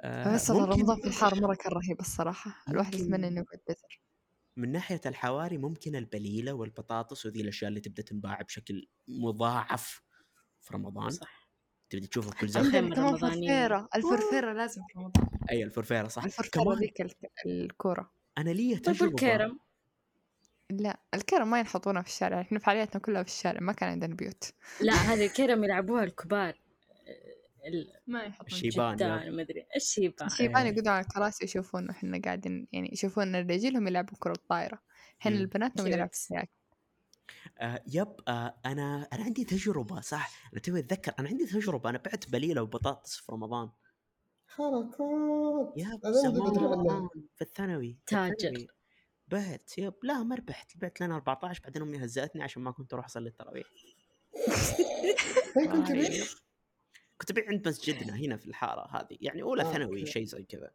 آه، بس ممكن- رمضان في الحار مرة كان رهيب الصراحة الواحد ممكن- يتمنى إنه يقعد بزر من ناحية الحواري ممكن البليلة والبطاطس وذي الأشياء اللي تبدأ تنباع بشكل مضاعف في رمضان. صح. تبدأ تشوفها بكل الخيمة زمان كمان الرمضانية. فرفيرة الفرفره لازم في رمضان. أي الفرفيرة صح. كمان ذيك الك- الكورة. أنا لي طيب تجربة والكرم؟ لا الكرم ما ينحطونها في الشارع إحنا فعالياتنا كلها في الشارع ما كان عندنا بيوت. لا هذه الكرم يلعبوها الكبار. ال- ما يحطون الشيبان يا. جدان ما أدري الشيبان الشيبان إيه. يقعدون على الكراسي يشوفون إحنا قاعدين يعني يشوفون الرجال هم يلعبون كرة طايرة إحنا. البنات نبغى نلعب cute. سياك آه yep آه أنا أنا عندي تجربة صح أنا توي أتذكر أنا عندي تجربة أنا بعت بليلة وبطاطس في رمضان حركات yep. زمان في الثانوي في تاجر. بعت yep لا ما ربحت بعت لنا 14 بعدين أمي هزأتني عشان ما كنت أروح أصلي التراويح كنت. كنت أبيع عند مسجدنا هنا في الحارة هذه يعني أولى ثانوي. شيء زي كذا.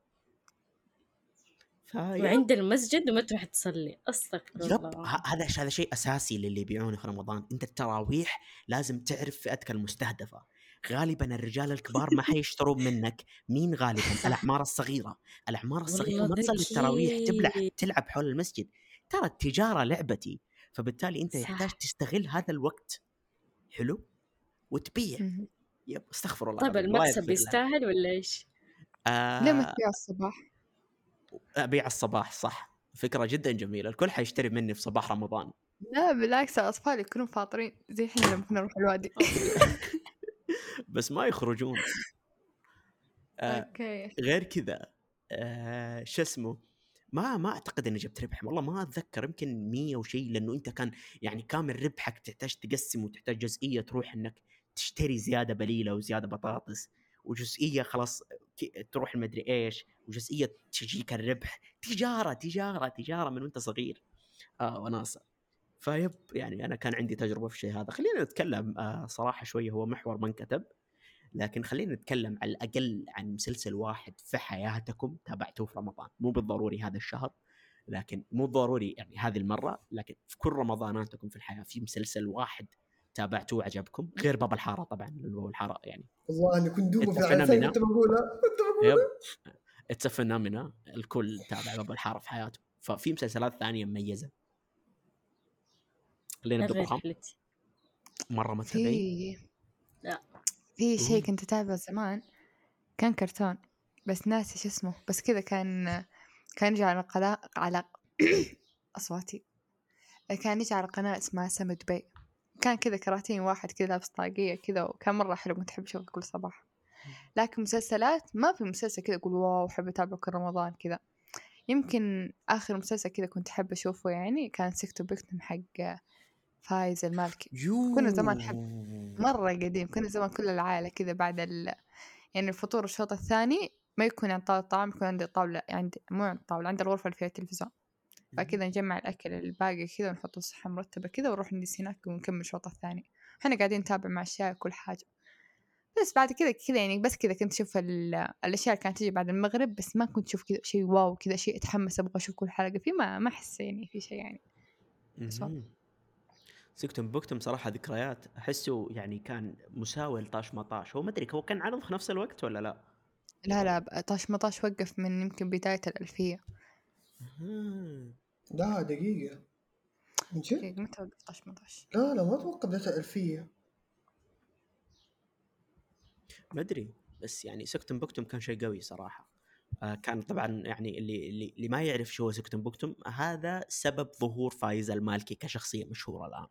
وعند المسجد وما تروح تصلي أستغفر يب الله. هذا هذا شيء أساسي للي يبيعونه في رمضان. أنت التراويح لازم تعرف فئتك المستهدفة. غالبا الرجال الكبار ما حيشتروا منك. مين غالبا؟ الأعمار الصغيرة. الأعمار الصغيرة ما تصلي التراويح تبلع. تلعب حول المسجد. ترى التجارة لعبتي. فبالتالي أنت صح. يحتاج تستغل هذا الوقت. حلو؟ وتبيع. يب استغفر الله طيب المكسب. يستاهل ولا إيش؟ آه ليه ما تبيع الصباح. ابيع الصباح صح. فكرة جدا جميلة الكل حيشتري مني في صباح رمضان. لا بالعكس الأطفال يكونون فاطرين زي إحنا لما كنا نروح الوادي. بس ما يخرجون. آه أوكي. غير كذا آه شو اسمه ما ما أعتقد إني جبت ربح والله ما أتذكر يمكن 100 وشيء لأنه أنت كان يعني كامل ربحك تحتاج تقسم وتحتاج جزئية تروح إنك تشتري زيادة بليلة وزيادة بطاطس وجزئية خلاص تروح المدري إيش وجزئية تجيك الربح. تجارة تجارة تجارة من وأنت صغير. آه وناسه فيب يعني أنا كان عندي تجربة في الشيء هذا. خلينا نتكلم آه صراحة شوية هو محور ما انكتب لكن خلينا نتكلم على الأقل عن مسلسل واحد في حياتكم تابعتوه في رمضان. مو بالضروري هذا الشهر لكن مو ضروري يعني هذه المرة لكن في كل رمضاناتكم في الحياة في مسلسل واحد تابعتوه وعجبكم غير باب الحارة طبعا باب الحارة يعني. والله اني كنت دوبه أنت في العسل phenomena. كنت بقولها كنت بقولها yep. It's phenomena الكل تابع باب الحارة في حياته. ففي مسلسلات ثانية مميزة. خلينا نبدا مرة متابعين في لا. في شيء. كنت أتابعه زمان. كان كرتون. بس ناسي شو اسمه. بس كذا كان كان يجي على قناة على أصواتي. كان يجي على قناة اسمها سما دبي كان كذا كراتين واحد كذا لابس طاقية كذا وكان مرة حلو كنت أحب أشوفه كل صباح. لكن مسلسلات ما في مسلسل كذا أقول واو أحب أتابعه كل رمضان كذا. يمكن آخر مسلسل كذا كنت أحب أشوفه يعني كان سكتم بكتم حق فايز المالكي كنا زمان نحب مرة قديم كنا زمان كل العائلة كذا بعد ال... يعني الفطور الشوط الثاني ما يكون عند طاولة الطعام يكون عند الطاولة عند مو عند الطاولة عند الغرفة اللي فيها التلفزيون. فكذا نجمع الأكل الباقي كذا ونحطه صحة مرتبة كذا ونروح نجلس هناك ونكمل الشوط الثاني. إحنا قاعدين نتابع مع الشاي وكل حاجة. بس بعد كذا كذا يعني بس كذا كنت أشوف ال- الأشياء اللي كانت تجي بعد المغرب بس ما كنت أشوف كذا شيء wow كذا شيء أتحمس أبغى أشوف كل حلقة فيه ما ما أحس يعني في شيء يعني. سكتم بكتم صراحة ذكريات أحسه يعني كان مساوي لطاش مطاش. هو ما أدري هو كان عرض في نفس الوقت ولا لا؟ لا لا بقى طاش مطاش وقف من يمكن بداية الألفية. لا دقيقة. من جد؟ دقيقة متى وقف طاش مطاش لا لا ما أتوقع بداية الألفية ما أدري بس يعني سكتم بكتم كان شيء قوي صراحة. آه كان طبعا يعني اللي اللي, اللي ما يعرف شو هو سكتم بكتم هذا سبب ظهور فايز المالكي كشخصية مشهورة الآن.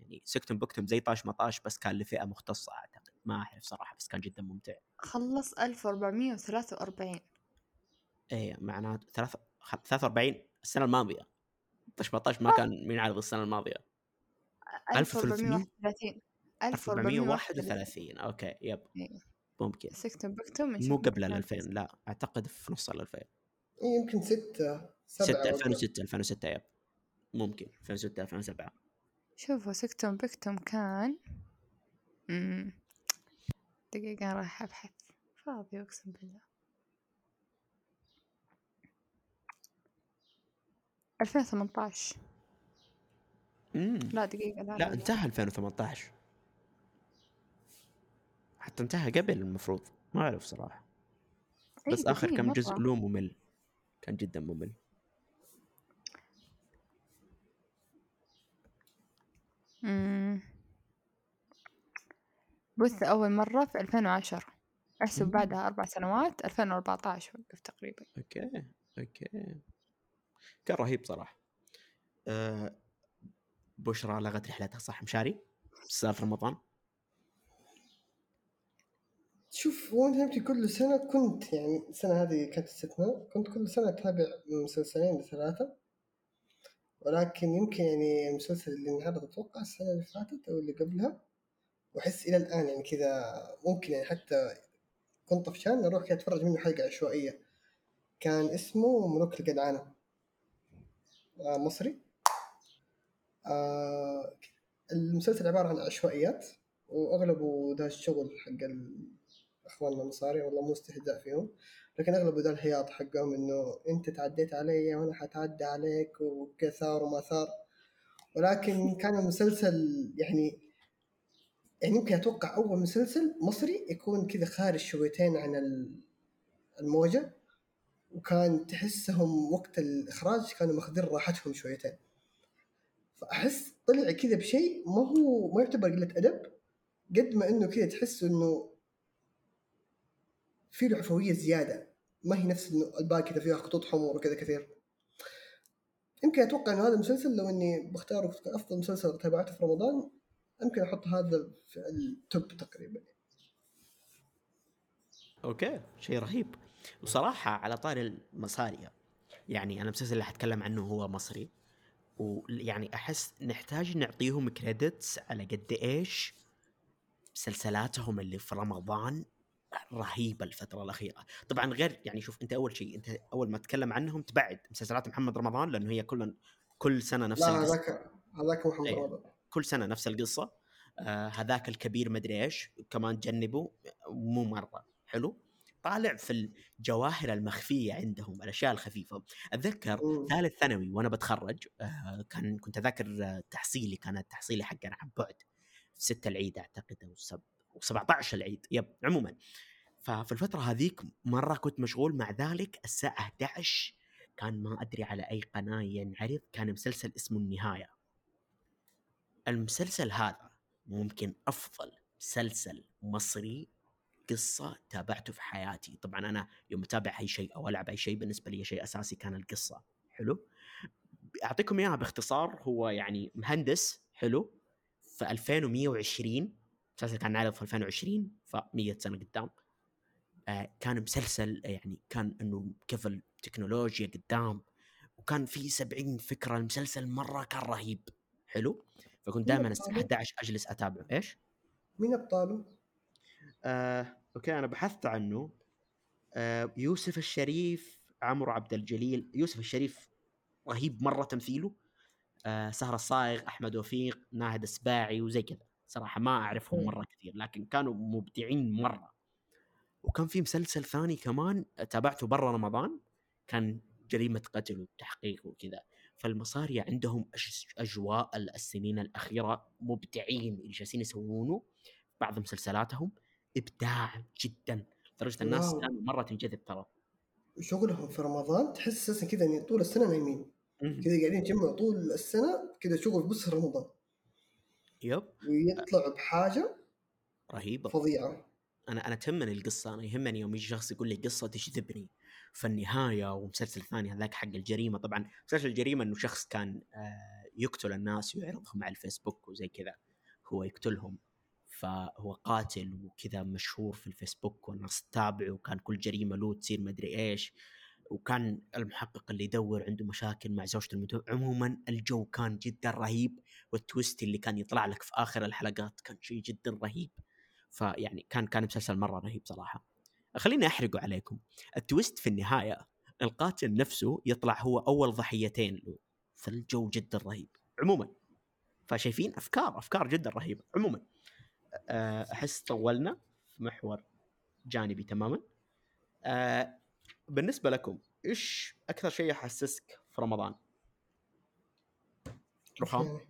يعني سكتم بكتم زي طاش مطاش بس كان لفئة مختصة أعتقد. ما أعرف صراحة بس كان جدا ممتع. خلص 1443 إيه معناته ثلاث خ- 43 السنة الماضية. طاش مطاش ما كان ينعرض السنة الماضية. 1300 1431 1431 okay yep. إيه. ممكن. سكتم بكتم مو قبل ال 2000 لا. أعتقد في نص ال 2000 إيه، يمكن ستة 6 سبعة 2006 2006 يب. ممكن. 2006 2007 شوفوا سكتم بكتم كان. مم. دقيقة رايحة أبحث. فاضي أقسم بالله. ألفين وثمنتاش امم لا دقيقة لا لا انتهى 2018 حتى انتهى قبل المفروض. ما أعرف صراحة. إيه، بس آخر قديم كم جزء. له ممل. كان جدا ممل. مم. بث أول مرة في ألفين وعشرة. أحسب مم. بعدها أربع سنوات ألفين وأربعتاش وقف تقريبا. okay okay. كان رهيب صراحة. أه بشرى لغت رحلتها صح مشاري؟ في رمضان؟ شوف هو أنا يمكن كل سنة كنت يعني السنة هذه كانت استثناء كنت كل سنة أتابع مسلسلين لثلاثة ولكن يمكن يعني المسلسل اللي انعرض أتوقع السنة اللي فاتت أو اللي قبلها وأحس إلى الآن يعني كذا ممكن يعني حتى كنت طفشان أروح كذا أتفرج منه حلقة عشوائية. كان اسمه ملوك الجدعانة آه مصري. آه المسلسل عبارة عن عشوائيات وأغلبه ذا الشغل حق اخواننا المصاري والله مو استهزاء فيهم لكن أغلبه ذا الحياط حقهم إنه أنت تعديت علي وأنا حتعدى عليك وكثار وما ثار. ولكن كان المسلسل يعني يعني يمكن أتوقع أول مسلسل مصري يكون كذا خارج شويتين عن ال- الموجة. وكان تحسهم وقت الإخراج كانوا ماخذين راحتهم شويتين. فأحس طلع كذا بشيء ما هو ما يعتبر قلة أدب قد ما إنه كذا تحس إنه في له عفوية زيادة. ما هي نفس إنه الباقي كذا فيها خطوط حمر وكذا كثير. يمكن أتوقع إنه هذا المسلسل لو إني بختاره أفضل مسلسل تابعته في رمضان يمكن أحط هذا في التوب تقريبا. okay شيء رهيب. وصراحة على طاري المصاري يعني أنا المسلسل اللي حتكلم عنه هو مصري. ويعني أحس نحتاج نعطيهم credits على قد إيش مسلسلاتهم اللي في رمضان رهيبة الفترة الأخيرة. طبعا غير يعني شوف أنت أول شيء أنت أول ما تتكلم عنهم تبعد مسلسلات محمد رمضان لأنه هي كل كل سنة نفس لا. هذاك هذاك محمد إيه. رمضان. كل سنة نفس القصة. آه هذاك الكبير مدري إيش كمان جنبه مو مرة. حلو؟ طالع في الجواهر المخفية عندهم الأشياء الخفيفة. أتذكر. ثالث ثانوي وأنا بتخرج آه كان كنت أذاكر تحصيلي كانت تحصيلي حقنا عن بعد في 6 العيد أعتقد أو سب... و17 العيد يب عموما. ففي الفترة هذيك مرة كنت مشغول مع ذلك الساعة 11 كان ما أدري على أي قناة ينعرض كان مسلسل اسمه النهاية. المسلسل هذا ممكن أفضل مسلسل مصري قصة تابعته في حياتي. طبعا أنا يوم أتابع أي شيء أو ألعب أي شيء بالنسبة لي شيء أساسي كان القصة. حلو؟ أعطيكم إياها باختصار. هو يعني مهندس حلو في 2120 مسلسل كان نعرض في 2020 ف 100 سنة قدام. آه كان مسلسل يعني كان إنه كيف التكنولوجيا قدام وكان في 70 فكرة. المسلسل مرة كان رهيب. حلو؟ فكنت دائما الساعة أبطاله؟ 11 أجلس أتابعه. إيش؟ مين ابطاله؟ آه، أوكي أنا بحثت عنه. آه، يوسف الشريف عمرو عبد الجليل. يوسف الشريف رهيب مرة تمثيله. آه، سهر الصايغ أحمد وفيق ناهد السباعي وزي كذا. صراحة ما أعرفهم. مرة كثير لكن كانوا مبدعين مرة. وكان في مسلسل ثاني كمان تابعته برا رمضان كان جريمة قتل وتحقيق وكذا. فالمصارية عندهم أجواء السنين الأخيرة مبدعين اللي جالسين يسوونه. بعض مسلسلاتهم إبداع جدا لدرجة الناس واو. كانوا مرة تنجذب ترى. شغلهم في رمضان تحس أساسا كذا يعني طول السنة نايمين. كذا قاعدين يجمعوا طول السنة كذا شغل بس في رمضان. يب. ويطلعوا بحاجة رهيبة. فظيعة. أنا أنا تهمني القصة أنا يهمني يوم يجي شخص يقول لي قصة تجذبني فالنهايه ومسلسل ثاني هذاك حق الجريمة. طبعا مسلسل الجريمة إنه شخص كان آه، يقتل الناس ويعرضهم على الفيسبوك وزي كذا هو يقتلهم. فهو قاتل وكذا مشهور في الفيسبوك والناس تتابعه وكان كل جريمة له تصير مدري إيش. وكان المحقق اللي يدور عنده مشاكل مع زوجته المتو... عموما الجو كان جدا رهيب والتويست اللي كان يطلع لك في آخر الحلقات كان شيء جدا رهيب. فيعني كان كان مسلسل مرة رهيب صراحة. خليني أحرقه عليكم. التويست في النهاية القاتل نفسه يطلع هو أول ضحيتين له. فالجو جدا رهيب. عموما. فشايفين أفكار أفكار جدا رهيبة. عموما. أحس طولنا في محور جانبي تماما. آه، بالنسبة لكم إيش أكثر شيء يحسسك في رمضان؟ رخام.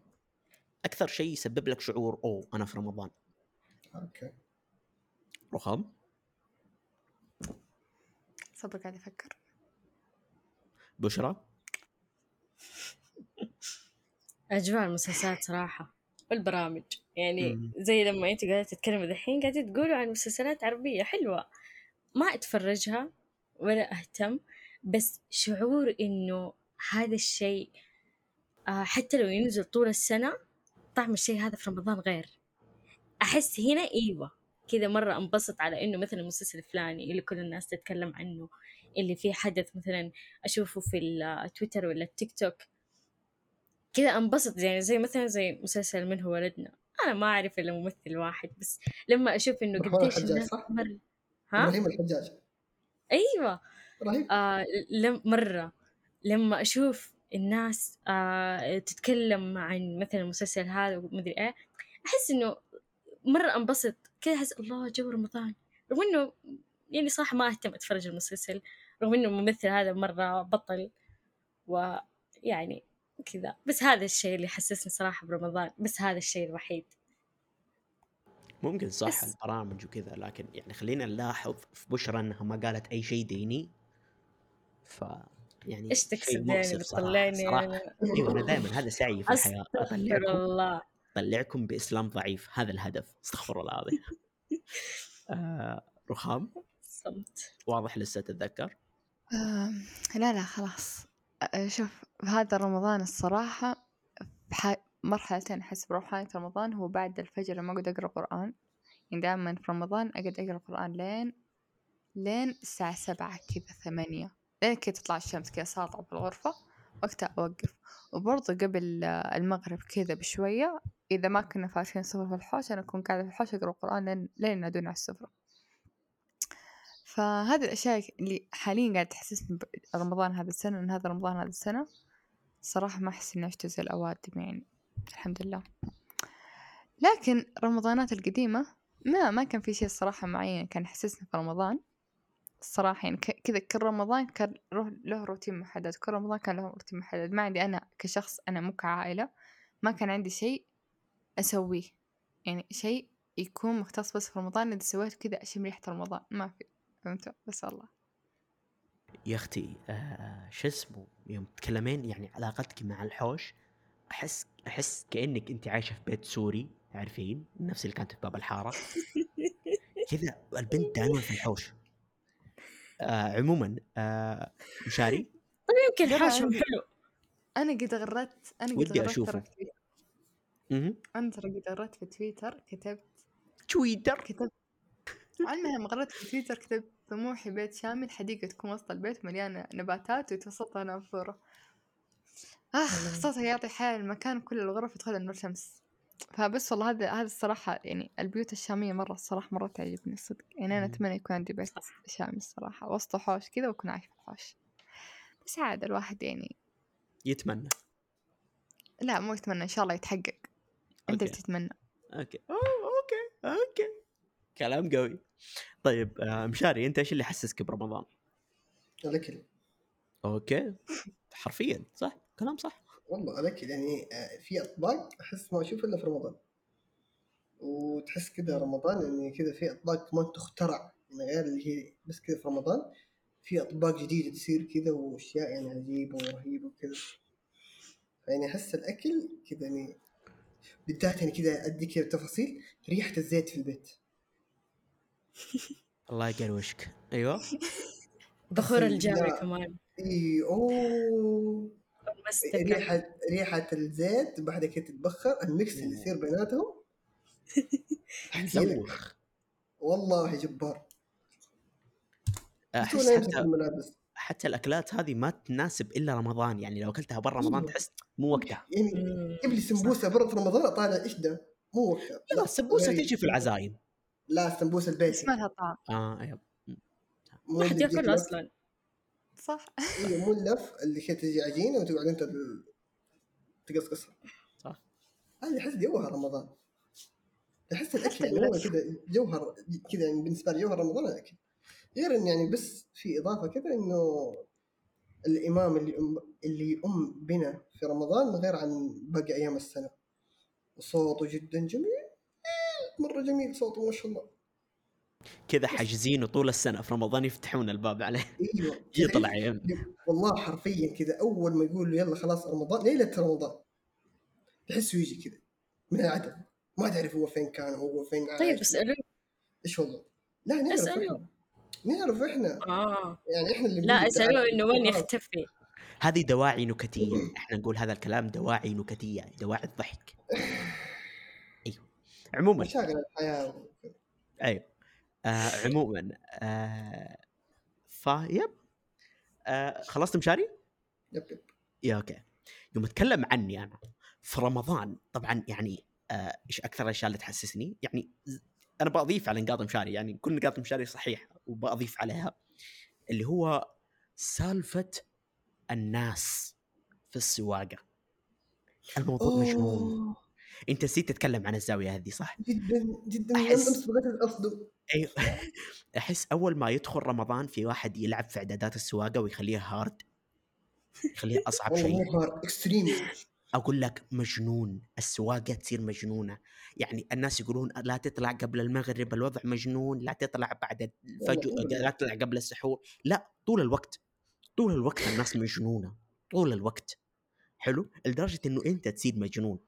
أكثر شيء يسبب لك شعور أوه أنا في رمضان. أوكي. رخام. صبر قاعد أفكر. بشرى. أجواء المسلسلات صراحة. والبرامج يعني مم. زي لما أنت قاعدة تتكلموا دحين قاعدة تقولوا عن مسلسلات عربية حلوة. ما أتفرجها ولا أهتم بس شعور إنه هذا الشيء آه، حتى لو ينزل طول السنة طعم الشيء هذا في رمضان غير. أحس هنا أيوة كذا مرة أنبسط على إنه مثلا المسلسل الفلاني اللي كل الناس تتكلم عنه اللي فيه حدث مثلا أشوفه في التويتر ولا التيك توك. كذا أنبسط يعني زي مثلا زي مسلسل من هو ولدنا. أنا ما أعرف إلا ممثل واحد بس لما أشوف إنه قديش الناس صح؟ مر ها؟ إبراهيم الحجاج. أيوه. رهيب. آه لم مرة. لما أشوف الناس آه تتكلم عن مثلا المسلسل هذا ومدري إيه أحس إنه مرة انبسط. كذا أحس الله جو رمضان. رغم إنه يعني صراحة ما أهتم أتفرج المسلسل رغم إنه الممثل هذا مرة بطل ويعني كذا. بس هذا الشيء اللي حسسني صراحة برمضان بس هذا الشيء الوحيد. ممكن صح بس- البرامج وكذا لكن يعني خلينا نلاحظ في بشرى إنها ما قالت أي شيء ديني. ف يعني إيش تقصد يعني صراحة. بتطلعني صراحة. أنا أيوه أنا دائما هذا سعي في الحياة. استغفر اطلعكم الله. اطلعكم بإسلام ضعيف هذا الهدف. استغفر الله العظيم. آه رخام؟ صمت. واضح لسه تتذكر؟ آم، لا لا خلاص. شوف هذا رمضان الصراحة بح- مرحلتين أحس بروحانية رمضان هو بعد الفجر لما أقعد أقرأ قرآن. يعني دائما في رمضان أقعد أقرأ قرآن لين لين الساعة سبعة كذا ثمانية. لين كذا تطلع الشمس كذا ساطعة في الغرفة وقتها أوقف. وبرضه قبل المغرب كذا بشوية إذا ما كنا فاتحين سفرة في الحوش أنا أكون قاعدة في الحوش أقرأ قرآن لين لين على السفرة. فهذه الأشياء اللي حاليا قاعدة تحسسني برمضان هذا السنة إن هذا رمضان هذا السنة صراحة ما أحس إني عشت زي الأوادم يعني الحمد لله. لكن رمضانات القديمة ما ما كان في شيء الصراحة معين كان يحسسني في رمضان. الصراحة يعني كذا كل رمضان كان له روتين محدد كل رمضان كان له روتين محدد. ما عندي أنا كشخص أنا مو كعائلة ما كان عندي شيء أسويه. يعني شيء يكون مختص بس في رمضان إذا سويته كذا أشم ريحة رمضان ما في. فهمتوا بس الله. يا أختي آه شو اسمه؟ يوم تتكلمين يعني علاقتك مع الحوش أحس أحس كأنك أنت عايشة في بيت سوري تعرفين نفس اللي كانت في باب الحارة. كذا البنت دائما في الحوش. آه عموما آه مشاري؟ طيب يمكن حاشم عندي- حلو. أنا قد غردت أنا قد ودي غردت أشوفه. في. أنا ترى قد غردت في تويتر كتبت تويتر؟ كتبت المهم غردت في تويتر كتبت طموحي بيت شامل حديقة تكون وسط البيت مليانة نباتات وتوسطها نافورة. آخ صوتها يعطي حياة المكان كل الغرف يدخلها نور شمس. فبس والله هذا هذا الصراحة يعني البيوت الشامية مرة الصراحة مرة تعجبني الصدق يعني أنا. أتمنى يكون عندي بيت. شامي الصراحة. وسط حوش كذا وأكون عايشة في الحوش. بس عاد الواحد يعني يتمنى. لا مو يتمنى إن شاء الله يتحقق. أنت okay. اللي تتمنى. okay. أوه، okay. okay. كلام قوي. طيب آه، مشاري أنت إيش اللي حسسك برمضان؟ الأكل. okay. حرفيا صح؟ كلام صح. والله الأكل يعني آه، في أطباق أحس ما أشوف إلا في رمضان. وتحس كذا رمضان يعني كذا في أطباق كمان تخترع يعني غير اللي هي بس كذا في رمضان. في أطباق جديدة تصير كذا وأشياء يعني عجيبة ورهيبة وكذا يعني أحس الأكل كذا يعني بالذات يعني كذا أدي كذا تفاصيل. ريحة الزيت في البيت. الله يقروشك أيوه. بخور لا. الجامع كمان. إي أوه. ريحه ريحة الزيت بعد كده تتبخر الميكس اللي يصير بيناتهم. زوخ والله جبار. أحس حتى حتى الأكلات هذه ما تناسب إلا رمضان. يعني لو أكلتها برا رمضان. تحس مو وقتها. يعني. جيب لي سمبوسه برا في رمضان اطالع إيش ده؟ مو وقتها. لا السمبوسة. تجي في العزايم. لا السمبوسه بس البيتي ما لها طعم. آه أيوه مو ما حد ياكل. أصلا. صح. أيوه مو اللف اللي كده تجي عجينه وتقعد أنت تقصقصها. صح. هذه أحس جوهر رمضان. أحس الأكل يعني هو. كذا جوهر كذا يعني بالنسبة لي جوهر رمضان الاكل غير إن يعني بس في إضافة كذا إنه الإمام اللي أم اللي يؤم بنا في رمضان غير عن باقي أيام السنة. وصوته جدا جميل. مرة جميل صوته ما شاء الله. كذا حاجزينه طول السنة في رمضان يفتحون الباب عليه. أيوه. يطلع يم. والله حرفيا كذا أول ما يقول له يلا خلاص رمضان ليلة رمضان تحسه يجي كذا من العدم. ما تعرف هو فين كان هو فين عايش طيب اسألوه إيش وضعه؟ لا نعرف إحنا. اسألوه نعرف إحنا. آه. يعني إحنا اللي لا تعال. إنه وين خلاص. يختفي. هذه دواعي نكتية. إحنا نقول هذا الكلام دواعي نكتية دواعي الضحك. عموما. مشاغل الحياة. أيوه. آه عموما آه فيب آه خلصت مشاري؟ yep yep. yeah okay. يوم أتكلم عني أنا في رمضان طبعا يعني آه، إيش أكثر الأشياء اللي تحسسني؟ يعني أنا بضيف على نقاط مشاري يعني كل نقاط مشاري صحيحة وبضيف عليها اللي هو سالفة الناس في السواقة. الموضوع مجنون أوه، انت نسيت تتكلم عن الزاوية هذه صح؟ جدا جدا. بغيت اصدم أيوه. أحس أول ما يدخل رمضان في واحد يلعب في إعدادات السواقة ويخليها hard يخليها أصعب شيء اكستريم أقول لك مجنون السواقة تصير مجنونة. يعني الناس يقولون لا تطلع قبل المغرب الوضع مجنون لا تطلع بعد الفجر. لا تطلع قبل السحور. لا طول الوقت طول الوقت الناس مجنونة طول الوقت. حلو؟ لدرجة إنه أنت تصير مجنون.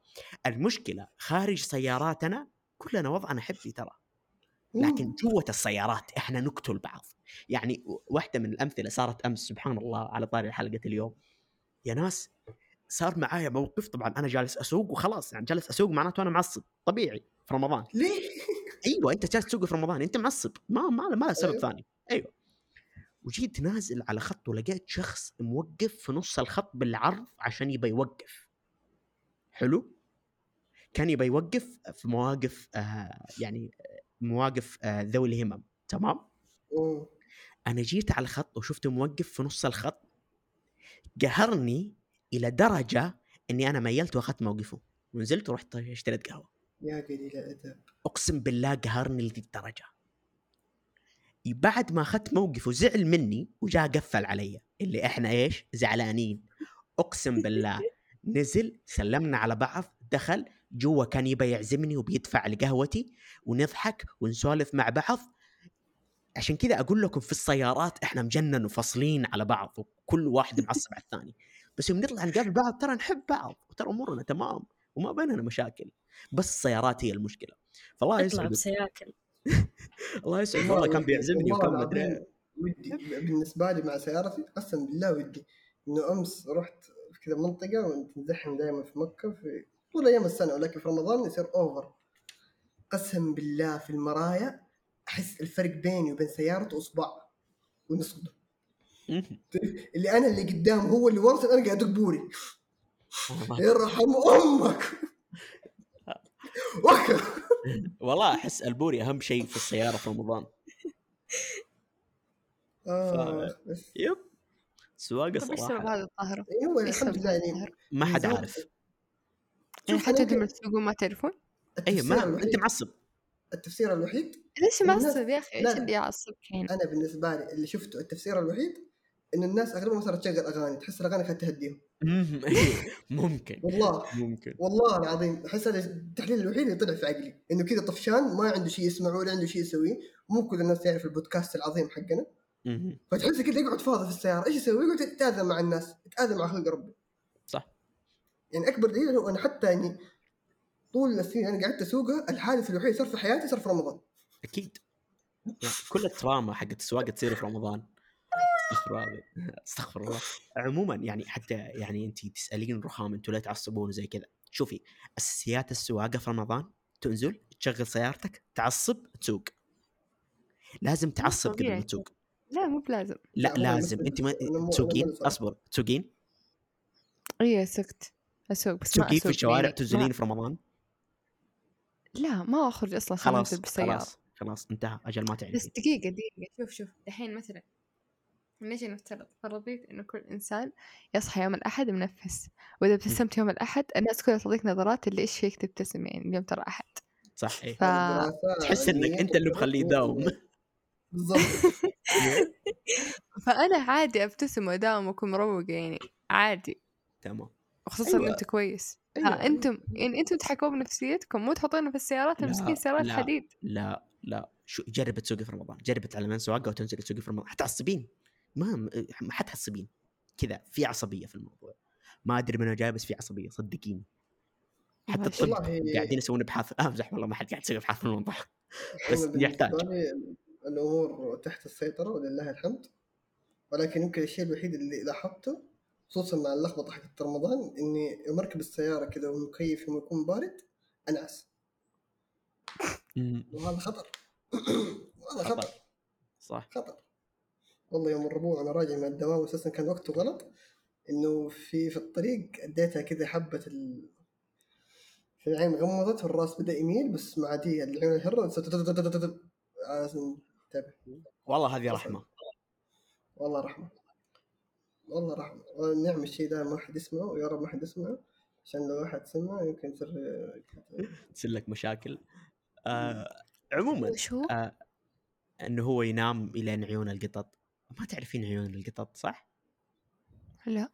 المشكلة خارج سياراتنا كلنا وضعنا حبي ترى. لكن جوة السيارات إحنا نقتل بعض. يعني واحدة من الأمثلة صارت أمس سبحان الله على طاري حلقة اليوم. يا ناس صار معايا موقف طبعا أنا جالس أسوق وخلاص يعني جالس أسوق معناته أنا معصب طبيعي في رمضان. ليه؟ أيوه أنت جالس تسوق في رمضان أنت معصب ما ما ما له سبب أيوة. ثاني. أيوه. وجيت نازل على خط ولقيت شخص موقف في نص الخط بالعرض عشان يبى يوقف. حلو؟ كان يبى يوقف في مواقف آه يعني مواقف آه ذوي الهمم تمام؟ أوه. أنا جيت على الخط وشفته موقف في نص الخط قهرني إلى درجة إني أنا ميلت وأخذت موقفه ونزلت ورحت اشتريت قهوة. يا قليل الأدب. أقسم بالله قهرني لذي الدرجة. بعد ما أخذت موقف وزعل مني وجاء قفل علي اللي إحنا إيش؟ زعلانين. أقسم بالله. نزل سلمنا على بعض دخل جوا كان يبى يعزمني وبيدفع لقهوتي ونضحك ونسولف مع بعض. عشان كذا أقول لكم في السيارات إحنا مجنن وفصلين على بعض وكل واحد معصب على الثاني. بس يوم نطلع نقابل بعض ترى نحب بعض وترى أمورنا تمام وما بيننا مشاكل. بس السيارات هي المشكلة. فالله اطلع يسعد. بسياكل. الله يسعد. والله كان بيعزمني والله وكان مدري ودي بالنسبة لي مع سيارتي قسم بالله ودي. إنه أمس رحت في كذا منطقة وانت نزحم دائما في مكة في طول أيام السنة ولكن في رمضان يصير over قسم بالله في المرايا أحس الفرق بيني وبين سيارته اصبع مهم. اللي أنا اللي قدام هو اللي ورا أنا قاعد أدق بوري. يرحم أمك. والله أحس البوري أهم شيء في السيارة في رمضان. آه بس. يب. سواقة صراحة؟ يعني هو إيش الحمد لله يعني؟ ما حد عارف. يعني حتى لما تسوقون ما تعرفون؟ أيوه التفسير ما الوحيد أنت معصب التفسير الوحيد ليش معصب يا أخي؟ إيش. اللي يعصبك يعني؟ أنا بالنسبة لي اللي شفته التفسير الوحيد إن الناس أغلبهم صارت تشغل أغاني تحس الأغاني كانت تهديهم إيه، ممكن والله ممكن والله العظيم أحس هذا التحليل الوحيد اللي طلع في عقلي إنه كذا طفشان ما عنده شيء يسمعه ولا عنده شيء يسويه مو كل الناس تعرف البودكاست العظيم حقنا فتحس كذا يقعد فاضي في السيارة إيش يسوي؟ يقعد يتأذى مع الناس يتأذى مع خلق ربي يعني أكبر دليل هو أنا حتى يعني طول السنين أنا قعدت اسوقها الحادث الوحيد صار في حياتي صار في رمضان. أكيد. يعني كل التراما حقت السواقة تصير في رمضان. استغفر الله استغفر الله. عموما يعني حتى يعني انت تسألين رخام أنتوا لا تعصبون وزي كذا. شوفي اساسيات السواقة في رمضان تنزل تشغل سيارتك تعصب تسوق. لازم تعصب قبل. ما تسوق. لا مو بلازم. لا لازم. انت ما تسوقين. أصبر. تسوقين؟ اي سكت. أسوق بس ما تسوقين في أسوق الشوارع؟ يعني تنزلين ما... في رمضان؟ لا ما أخرج أصلا خلاص بالسيارة. خلاص خلاص انتهى أجل ما بس تعرفين دقيقة دقيقة شوف شوف الحين مثلا نجي نفترض فرضيت إنه كل إنسان يصحى يوم الأحد منفس وإذا ابتسمت يوم الأحد الناس كلها تعطيك نظرات اللي إيش فيك تبتسم يعني اليوم ترى أحد. صح إيه. ف تحس إنك علمية أنت اللي مخليه يداوم بالضبط. فأنا عادي أبتسم وأداوم وأكون مروقة يعني عادي. تمام. خصوصا أيوة. أيوة. أنت كويس أيوة. ها أنتم يعني أنتم تحكموا بنفسيتكم مو تحطونه في السيارات المسكين سيارات لا. حديد لا لا شو جرب تسوقي في رمضان جرب تعلمين سواقة وتنزلي تسوقي في رمضان حتعصبين ما ما حتعصبين كذا في عصبية في الموضوع ما أدري من جاي بس في عصبية صدقيني حتى. الطب قاعدين يسوون ابحاث آه، امزح والله ما حد قاعد يسوي ابحاث في الموضوع بس يحتاج الأمور تحت السيطرة ولله الحمد ولكن يمكن الشيء الوحيد اللي لاحظته خصوصا مع اللخبطة حقت رمضان إني يوم اركب السيارة كذا والمكيف يوم يكون بارد أنعس. وهذا خطر. هذا خطر. صح. خطر. والله يوم الربوع وأنا راجع من الدوام أساسا كان وقته غلط إنه في في الطريق أديتها كذا حبة ال... في العين غمضت والراس بدأ يميل بس دي العيون الهره لازم انتبه. والله هذه رحمة. والله رحمة. والله رحمه ونعم الشيء ده ما حد يسمعه ويا رب ما حد يسمعه عشان لو واحد سمع يمكن يصير تصير لك مشاكل. آه عموما؟ آه إنه هو ينام الين عيون القطط. ما تعرفين عيون القطط صح؟ لا.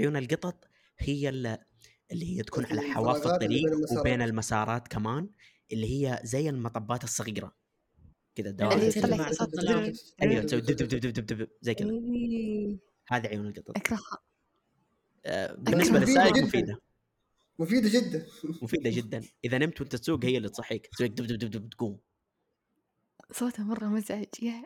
عيون القطط هي اللي, هي تكون على حواف الطريق. وبين المسارات كمان اللي هي زي المطبات الصغيرة. كذا اللي دوائر. أيوه تسوي دب دب دب دب دب زي كذا هذه عيون القطط أكرهها. آه بالنسبة مفيدة للسائق جداً. مفيدة. مفيدة جدا. مفيدة جدا. إذا نمت وأنت تسوق هي اللي تصحيك. تسويك دب دب دب دب تقوم. صوتها مرة مزعج. يا.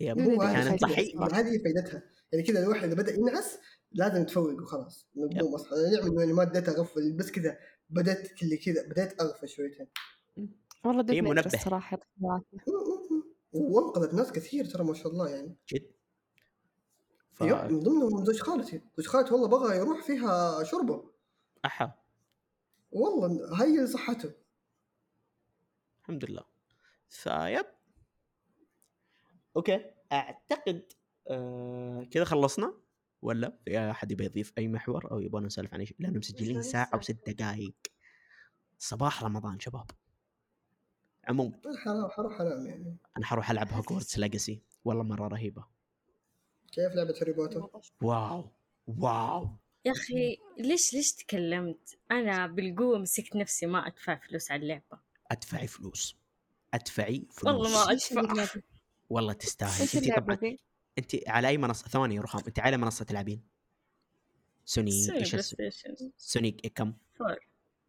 هي مو هو هذه كان هذه تصحي فايدة. هذه فائدتها يعني كذا الواحد اذا بدأ ينعس لازم تفوق وخلاص. نقوم اصحى نعم انه أنا ما بديت أغفل بس كذا بدأت كذا كذا بديت أغفل شويتين. والله هي منبه. وانقذت ناس كثير ترى ما شاء الله يعني. جد. ف... yep من ضمنهم زوج خالتي. زوج خالتي والله بغى يروح فيها شربه أحا. والله هي صحته. الحمد لله. ف yep okay. أعتقد آه كذا خلصنا؟ ولا؟ في أحد يبي يضيف أي محور أو يبغى نسولف عن شيء؟ لأنه مسجلين ساعة وست دقائق صباح رمضان شباب. عموما. حرام حرام حرام يعني. أنا حروح ألعب Hogwarts Legacy والله مرة رهيبة. كيف لعبة هاري بوتر؟ wow wow. يا أخي ليش ليش تكلمت؟ أنا بالقوة مسكت نفسي ما أدفع فلوس على اللعبة. أدفعي فلوس. أدفعي فلوس. والله ما اللعبة؟ والله تستاهل. انت طبعا؟ انت على أي منصة؟ ثواني يا رخام انت على منصة تلعبين؟ سوني سوني إيش سوني كم؟ four.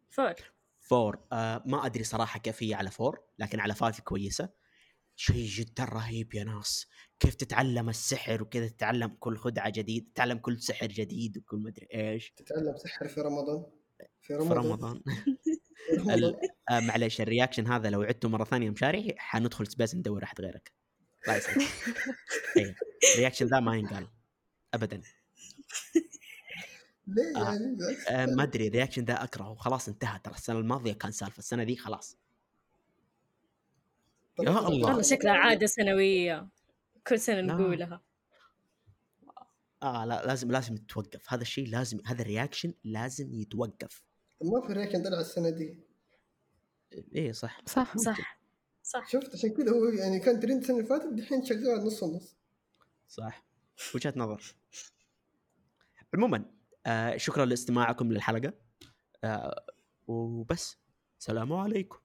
four. four. آه ما أدري صراحة كيف هي على four لكن على five كويسة. شيء جدا رهيب يا ناس. كيف تتعلم السحر وكذا تتعلم كل خدعة جديد تتعلم كل سحر جديد وكل مدري إيش. تتعلم سحر في رمضان؟ في رمضان. في رمضان. ال- آه معلش ال reaction هذا لو عدته مرة ثانية مشاري حندخل space ندور أحد غيرك. لا يصير. إيه ال reaction ذا ما ينقال. ابدا. ليه آه. يعني. آه ما أدري ال reaction ذا اكرهه خلاص انتهى ترى السنة الماضية كان سالفة السنة ذي خلاص. يا الله. والله شكلها عادة سنوية. كل سنة لا. نقولها آه لا لازم لازم تتوقف هذا الشيء لازم هذا ال reaction لازم يتوقف. ما في reaction طلع السنة دي. إيه صح. صح صح. صح. شفت؟ عشان كذا هو يعني كان ترند السنة اللي فاتت دحين شغال نص ونص صح. وجهة نظر. عموما آه شكرا لاستماعكم للحلقة. آه وبس. السلام عليكم.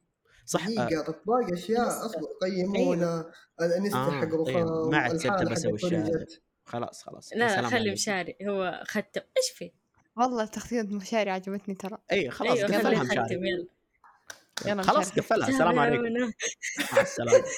صح آه باقي أشياء أصبر قيمونا الانستا آه، حق طيب. رخام ما عاد حق بسوي. البروجكت. خلاص خلاص لا خلي. مشاري هو ختم إيش في؟ والله تخطيط مشاري عجبتني ترى اي خلاص أيوه قفلها مشاري يلا يلا خلاص. قفلها السلام عليكم سلام. مع السلامة